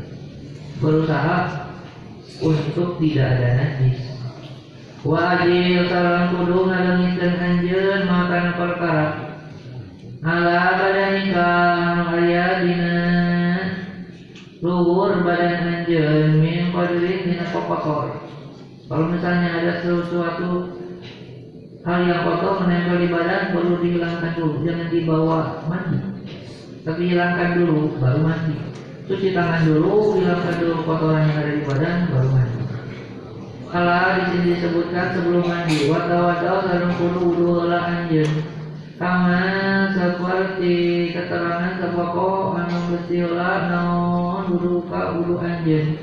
berusaha untuk tidak ada najis. Wajib salam kudu ngalengitkeun anjeun makan perkara. Ala badanika anu aya dina luhur badan anjeun min qadrin dina kotor kalau misalnya ada sesuatu hal yang kotor menempel di badan perlu dihilangkan dulu. Jangan dibawa mandi. Tapi hilangkan dulu baru mandi cuci tangan dulu hilangkan dulu kotoran yang ada di badan baru mandi kalau di sini disebutkan sebelum mandi wata wata sarung kudu wudu heula anjeun kama seperti keterangan sepoko anu mesti heula naon wudu ka wudu anjeun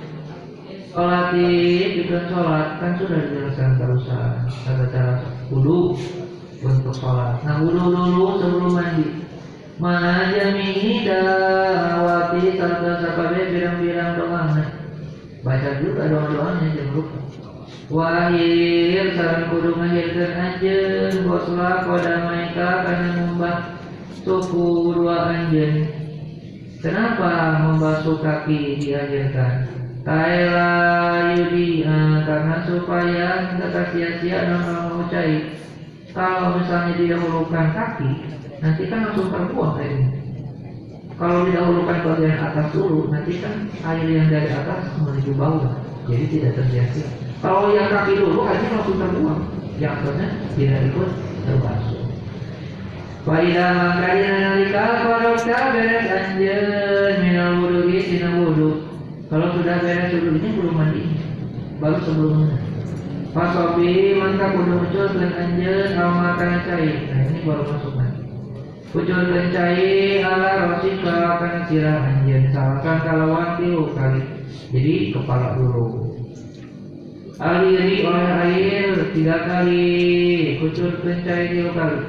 Sholatib itu sholat kan sudah dijelaskan terusan tata cara wudhu untuk sholat. Nah wudhu dulu sebelum mandi. Majami dawati serta sakabe birang-birang doa. Baca juga doa-doanya jangan lupa. Wahir sarang kudu ngahirkeun anjeun bosla kodamaika kana ngumbah suku dua anjeun. Kenapa membasuh kaki diajarkan? Kaila yudi uh, karena supaya tidak sia-sia dan mengucai kalau misalnya didahulukan kaki nanti kan langsung terbuang airnya. Kalau didahulukan bagian atas dulu nanti kan air yang dari atas menuju bawah jadi tidak tersia-sia kalau yang kaki dulu airnya langsung terbuang. Yang atasnya tidak ikut terbasuh. Faidah makanya nalika korokta beres anjeun minal wudu'i tina wudu kalau sudah beres wudhunya belum mandi. Baru sebelumnya Fasobi maka kudu muncul dan anjeun al makanan cair nah ini baru masuk mandi Muncul dan cair ala rosika akan sirah anjeun salasan kalawan tilu kali. Jadi kepala dulu Aliri oleh air tiga kali. Kucur kencai tiga kali.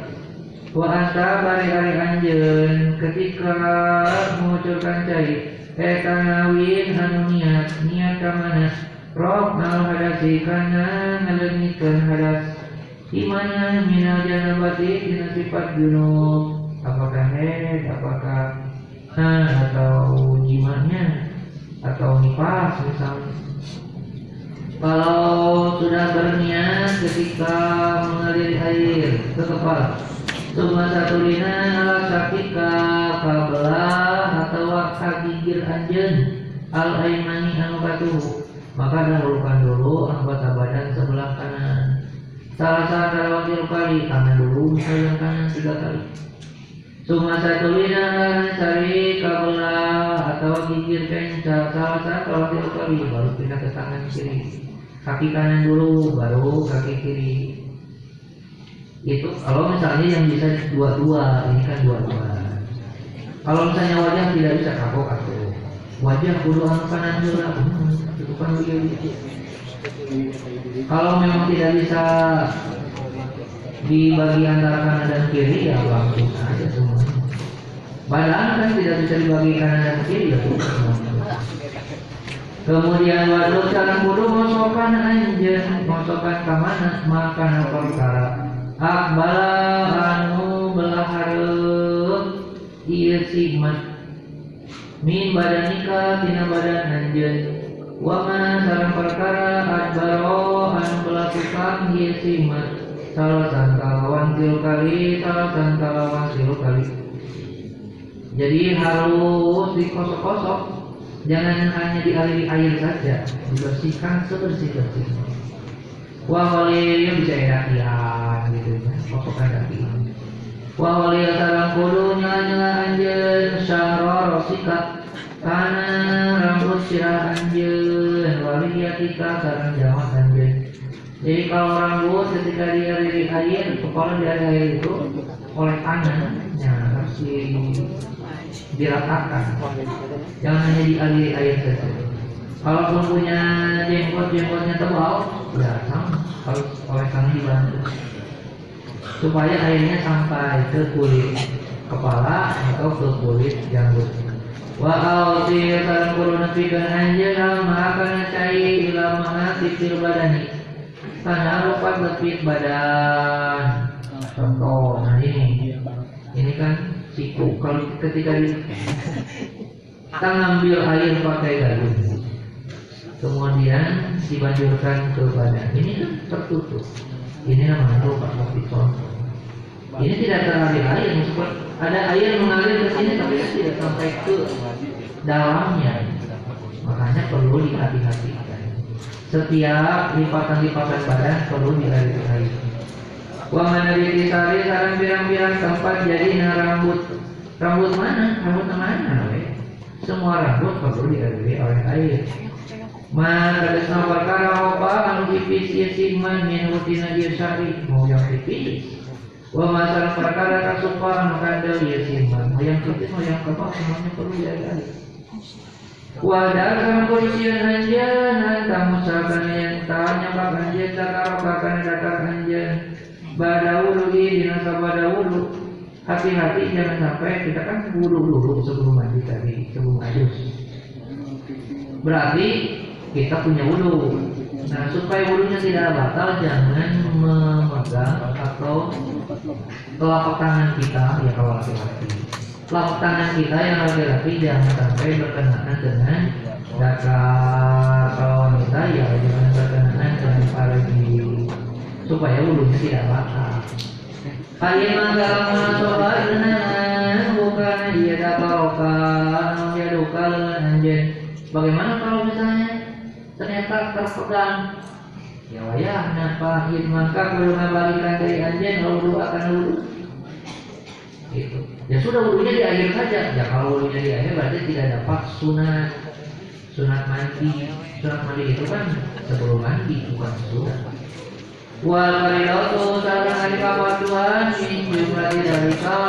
Wa anta bari ari anjeun ketika mengucurkan cair Eta ngawin anu niat niat ka mana Rob nal hadasi kana ngalengitkeun hadas Imana minal janabati dina sifat junub Apakah head, apakah nah, atau jimanya atau nifas misalnya kalau sudah berniat ketika mengalir air ke kepala Suma satu lina ala sakika kabelah atau kagigir anjen al aimani anu katuhu maka dahulukan dulu anggota badan sebelah kanan. Salah satu wakil kali kanan dulu sebelah kanan tiga kali. Suma satu lina ala sari kabelah atau gigir kencang. Salah satu wakil kali baru pindah ke tangan kiri. Kaki kanan dulu baru kaki kiri. Itu kalau misalnya yang bisa dua-dua ini kan dua-dua. Kalau misalnya wajah tidak bisa kapok atau wajah kudu anu kanan dulu itu kan begitu kalau memang tidak bisa di bagian antara kanan dan kiri ya langsung aja semuanya badan kan tidak bisa dibagi kanan dan kiri ya Kemudian waktu sekarang kudu mosokan anjen, mosokan ke mana? Makan perkara. Akbala anu belah hareup ieu sigmat. Min badanika tina badan anjeun. Wa ma sareng perkara adbaro melakukan ieu sigmat. Salah sangkalawan tilu kali, salah sangkalawan tilu kali. Jadi harus dikosok-kosok Jangan hanya dialiri air saja, dibersihkan sebersih-bersihnya. Wah wali bisa enakian gitu ya, kosokan. Wah wali sarang kudu nyala-nyala anjeun syahra rosika kana rambut sirah anjeun wali yatika sarang jawab anjeun. Jadi kalau rambut ketika dialiri air, kepala di air itu oleh tangan, ya harus di diratakan. Jangan hanya dialiri air saja. Kalaupun punya jenggot jenggotnya tebal ya sama. Harus oleh kami dibantu supaya airnya sampai ke kulit kepala atau ke kulit janggut wa auti salam kulo nepikeun anjeun makan cai ila manasipil badani. Karena rupa lepit badan. Contoh nah ini. Ini kan siku. Kalau ketika di, kita ngambil air pakai galon kemudian dibanjurkan ke badan. Ini kan tertutup. Ini namanya rupa lepit contoh ini tidak teralir air meskipun ada air mengalir ke sini tapi kan tidak sampai ke dalamnya. Makanya perlu dihati-hatikan setiap lipatan-lipatan badan perlu air wa mana ditisari sarang birang-birang tempat jadi rambut. Rambut mana? Rambut mana we? semua rambut perlu dialiri oleh air. Maka desna perkara apa anu tipis ieu sigman min syari mau yang tipis wa masalah perkara kandel ieu sigman mau yang mau yang apa semuanya perlu dialiri Wadah kursian anjen Anta musakan yang tanya bak anjen Takar bahkan dakar anjen Bada wudhu di nasa bada wudhu Hati-hati jangan sampai kita kan dulu sebelum mandi tadi Sebelum adus Berarti kita punya wudhu. Nah supaya wudhunya tidak batal Jangan memegang atau telapak tangan kita Ya kalau laki-laki telapak tangan kita yang laki-laki jangan sampai berkenaan dengan dakar kalau wanita ya jangan berkenaan dengan parigi supaya wudhunya tidak batal. Kalian dalam sholat bukan dia daparokan dia duka anjen. Bagaimana kalau misalnya ternyata terpegang ya wayah napa maka belum balikan dari anjen kalau akan wudhu gitu. Ya sudah wudhunya di akhir saja. Ya kalau wudhunya di akhir berarti tidak dapat sunat sunat mandi. Sunat mandi itu kan sebelum mandi bukan sunat. Wal karidatu sareng ari kapatuhan min jumlah dari ka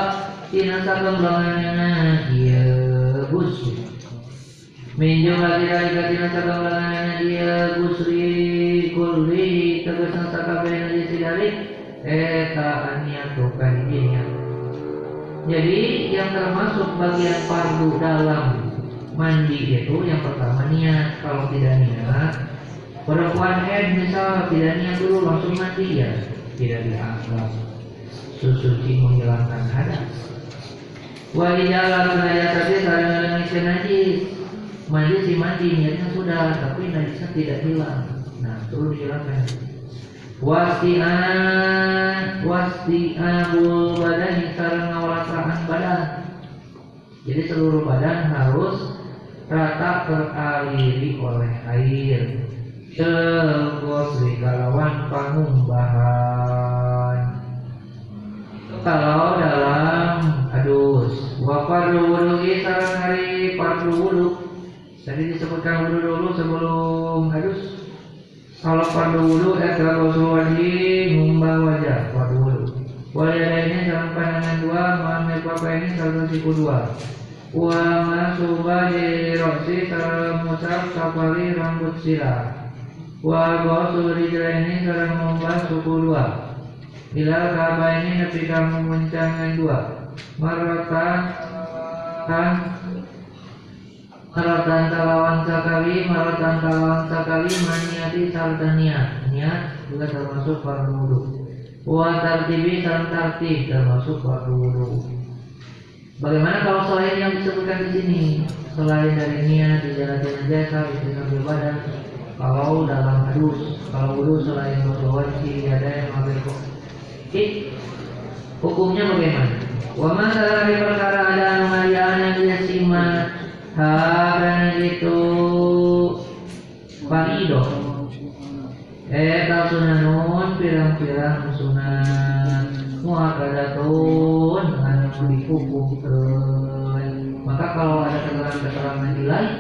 tina sakembanganna ieu busri. Min jumlah dari ka tina sakembanganna ieu busri kulli tegasna sakabehna di sidari eta aniatu kadinya. Jadi yang termasuk bagian fardu dalam mandi itu yang pertama niat. Kalau tidak niat, perempuan head misal tidak niat dulu langsung mandi ya tidak dianggap susuci menghilangkan hadas. Wa ijalan najis tadi saling menangis najis. Mandi si mandi niatnya sudah, tapi najisnya tidak hilang. Perlu dihilangkan wastian wastiabul badan sareng ngawalasahan badan. Jadi seluruh badan harus rata teraliri oleh air. Tegos kalawan pangumbahan kalau dalam adus wafar wudhu sareng hari fardu wudhu tadi disebutkan wudhu dulu sebelum adus kalau fardu wudhu eta rasul wajib ngumbah wajah. Fardu wudhu wajah ini dalam pandangan dua mengambil papa ini satu siku dua. Wa masuba di roksi sarang musab sapali rambut sila. Wa gosu ini sarang ngumbah suku dua. Bila kaba ini nepi kamu mencangan dua. Maratan kan Maratan talawan sakali, maratan talawan sakali, maniati sarta niat. Juga termasuk fardu wudhu. Wa tartibi tartib termasuk wudhu. Bagaimana kalau selain yang disebutkan di sini? Selain dari niat, dijalatin najasa, sambil badan, kalau dalam adus, kalau wudhu selain berdoa ada yang ambil kok. Hukumnya bagaimana? Wa masalah perkara ada yang dia simak Haran itu Farido Eta sunanun pirang-pirang sunat Muakadatun Anu dikukuhkan Maka kalau ada keterangan-keterangan lain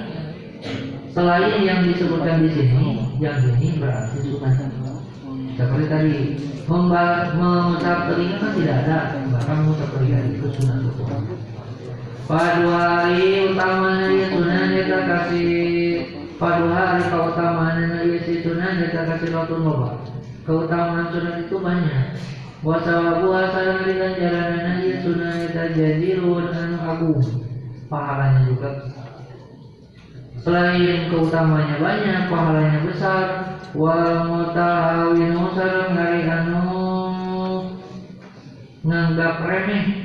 Selain yang disebutkan di sini Yang ini berarti sunat Seperti tadi Mengucap telinga kan tidak ada. Bahkan mengucap telinga itu sunat hukum Padu hari utamanya ya sunan kita kasih. Padu hari keutamaannya ya si sunan kita kasih waktu loba keutamaan sunat itu banyak. Wasawabu asal dengan jalanan aja sunat tajajirun anu agung pahalanya juga. Selain keutamanya banyak pahalanya besar. Wal mutahawinu sareng hari anu nganggap remeh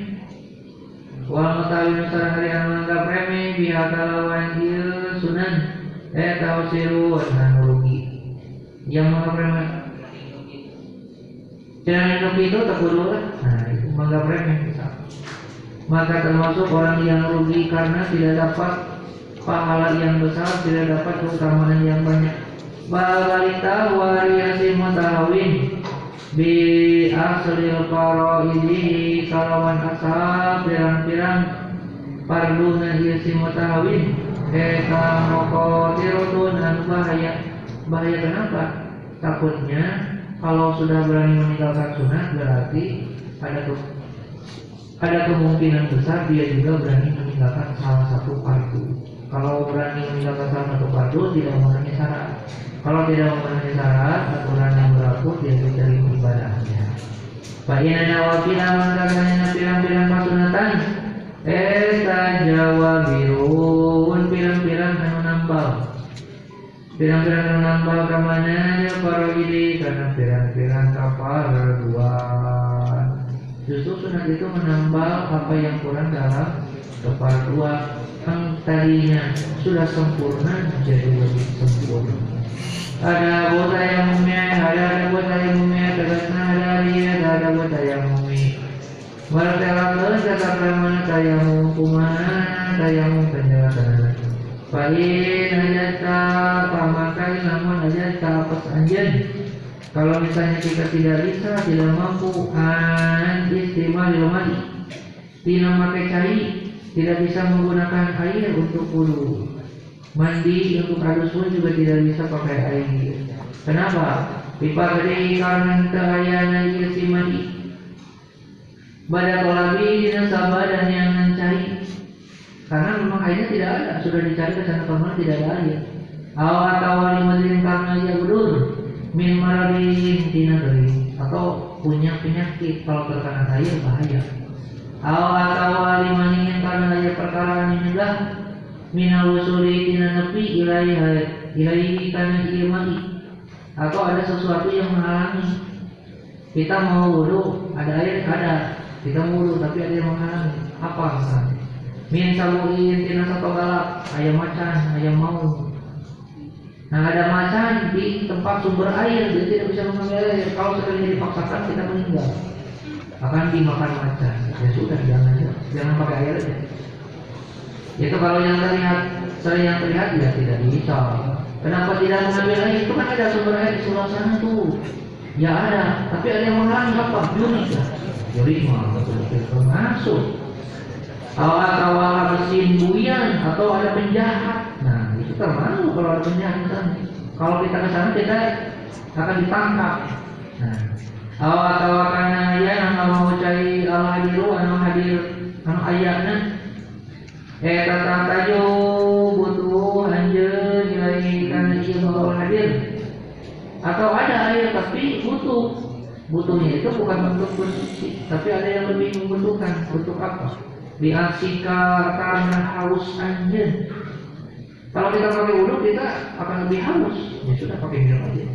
wal mutahawinu sareng hari nganggap remeh biha kalawan ieu sunan eh tausiru anu rugi yang menganggap remeh Jangan rugi itu tak kudu lah. Nah, itu menganggap remeh maka termasuk orang yang rugi karena tidak dapat pahala yang besar, tidak dapat keutamaan yang banyak. Balita wariasi mutahawin bi aslil ini kalawan asal pirang-pirang parduna si mutahawin. Moko tirutun anu bahaya. Bahaya kenapa? Takutnya kalau sudah berani meninggalkan sunat berarti ada ada kemungkinan besar dia juga berani meninggalkan salah satu fardu. Kalau berani satu fardu tidak memenuhi syarat. Kalau tidak memenuhi syarat, aturan yang berlaku dia diterima ibadahnya. Baina nawafila mengatakannya pirang-pirang pasunatan Esta jawa birun pirang-pirang anu nambal Pirang-pirang anu nambal ke mana ya para ini Karena pirang-pirang kapal dua Justru sunat itu menambah apa yang kurang dalam dua yang tadinya sudah sempurna menjadi lebih sempurna. Ada buat yang mumi, ada ada buat yang mumi, tegasnya ada dia, ada buat yang mumi. Mertelakan kata mana tayamu kumana tayamu penjelasan. Pahin aja tak pamakai namun aja tak pas anjen. Kalau misalnya kita tidak bisa, tidak mampu an istimewa mandi, tidak memakai cai, tidak bisa menggunakan air untuk wudhu, mandi untuk adus pun juga tidak bisa pakai air. Kenapa? Dipagari karena keayaan si mandi. Pada kolabi nasabah dan yang mencari karena memang airnya tidak ada, sudah dicari ke sana ke mana tidak ada air. Awal awal lima karena ia budur min maradin dinagari atau punya penyakit kalau terkena air bahaya aw atau karena aja perkara minillah minal tina nepi ilaiha ilaihi kana ilmai atau ada sesuatu yang menghalangi. Kita mau wudhu ada air ada. Kita mau wudhu tapi ada yang menghalangi. Apa misalnya min samuin tina satu galak. Ayam macan ayam mau. Nah ada macan di tempat sumber air, dia tidak bisa mengambil air. Kalau sekali dipaksakan kita meninggal, akan dimakan macan. Ya sudah, jangan jangan pakai air aja. Itu kalau yang terlihat, sering yang terlihat ya tidak bisa. Kenapa tidak mengambil air? Itu kan ada sumber air di sebelah sana tuh. Ya ada, tapi ada yang menghalangi apa? Ya. Mah betul-betul termasuk. Awal-awal mesin buyan atau ada penjahat termasuk kalau ada penjahat. Kalau kita ke sana kita akan ditangkap. Nah, awal atau karena ya nama mau cari al hadiru anu hadir anu ayatnya. Eh tata tajo butuh anjeun nilai karena ieu hadir. Atau ada air tapi butuh. Butuhnya itu bukan bentuk bersuci tapi ada yang lebih membutuhkan. Untuk apa? Diasika karena haus anjeun kalau kita pakai wudhu kita akan lebih halus. Ya sudah pakai minum aja.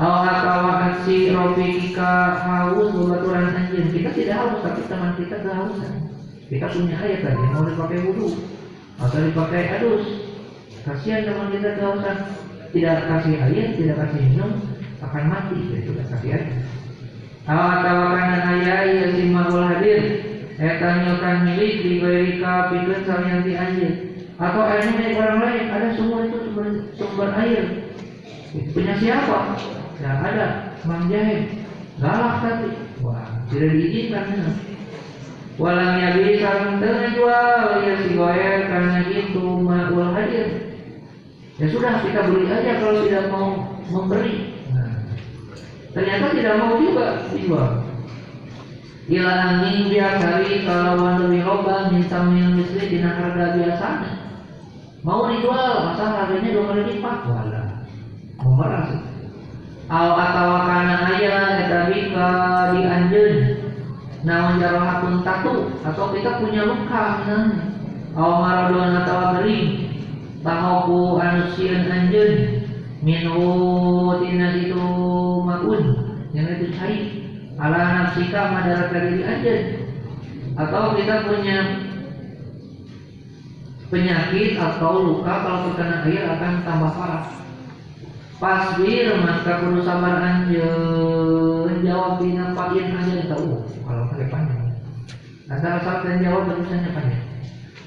Al si robika haus bebaturan anjing. Kita tidak haus tapi teman kita kehausan. Kita punya air tadi mau dipakai wudhu atau dipakai adus. Kasihan teman kita kehausan. Tidak kasih air, tidak kasih minum akan mati. Ya sudah kasih air. Al karena ayah ya si hadir. Etan yokan milik di berika pikir yang di anjing atau airnya milik orang lain ada semua itu sumber, sumber air punya siapa ya ada Mang Jahid galak tapi wah tidak diizinkan. Walang ya bisa dengan jual. Ya si goyer karena itu ma'ul hadir. Ya sudah kita beli aja kalau tidak mau memberi. Nah, ternyata tidak mau juga dijual. Ila angin biar cari kalau lebih loba minta mil misli dina harga biasanya. Mau dijual masa harganya dua kali lipat. Wala mau marah Au atawa kana aya eta bika dianjeun. Naon jarohatun tatu? Atau kita punya luka misalnya au maradon atawa gering tahoku anu sieun anjeun. Minhu tina itu maun. Yang itu cai. Ala nafsika madarat diri anjeun. Atau kita punya penyakit atau luka kalau terkena air akan tambah parah pasbir maka kudu sabar anjeun jawab dina pain anjeun tahu. Kalau pakai panjang. Sabar dan jawab tulisannya panjang.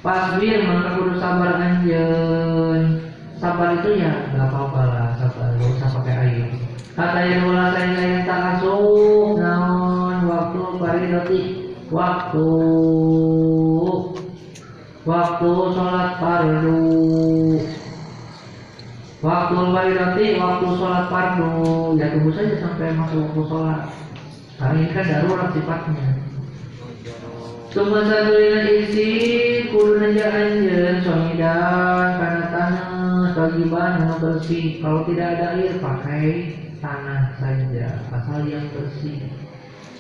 Pasbir maka kudu sabar anjeun sabar itu ya gak apa-apa lah sabar gak usah pakai air. Kata yang ulah saya yang tak asuh naon waktu paridoti waktu. Waktu sholat fardu waktu wairati waktu sholat fardu ya tunggu saja sampai masuk waktu sholat. Karena ini kan darurat sifatnya. Suma sadulina isi kudu naja anjeun somidan karena tanah tagiban yang bersih. Kalau tidak ada air pakai tanah saja asal yang bersih.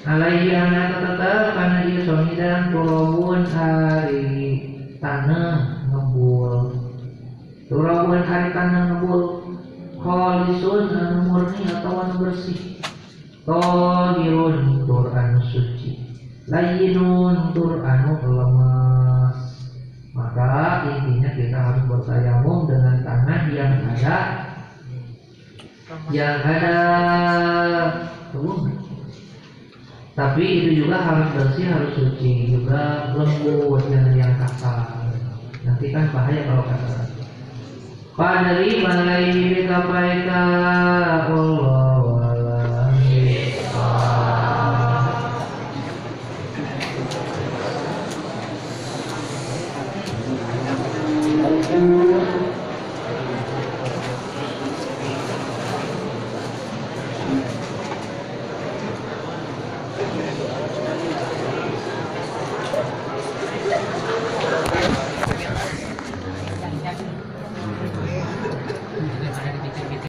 Alaihi anak tetap karena ia somidan turabun hari tanah ngebul turabun hari tanah ngebul. Kholisun anu murni atau anu bersih. Tohirun tur anu suci. Layinun tur anu lemas. Maka intinya kita harus bertayamum dengan tanah yang ada. Yang ada. Tuh, tapi itu juga harus bersih, harus suci, juga lembut jangan yang kasar. Nanti kan bahaya kalau kasar. Penerimalah ini mereka Allah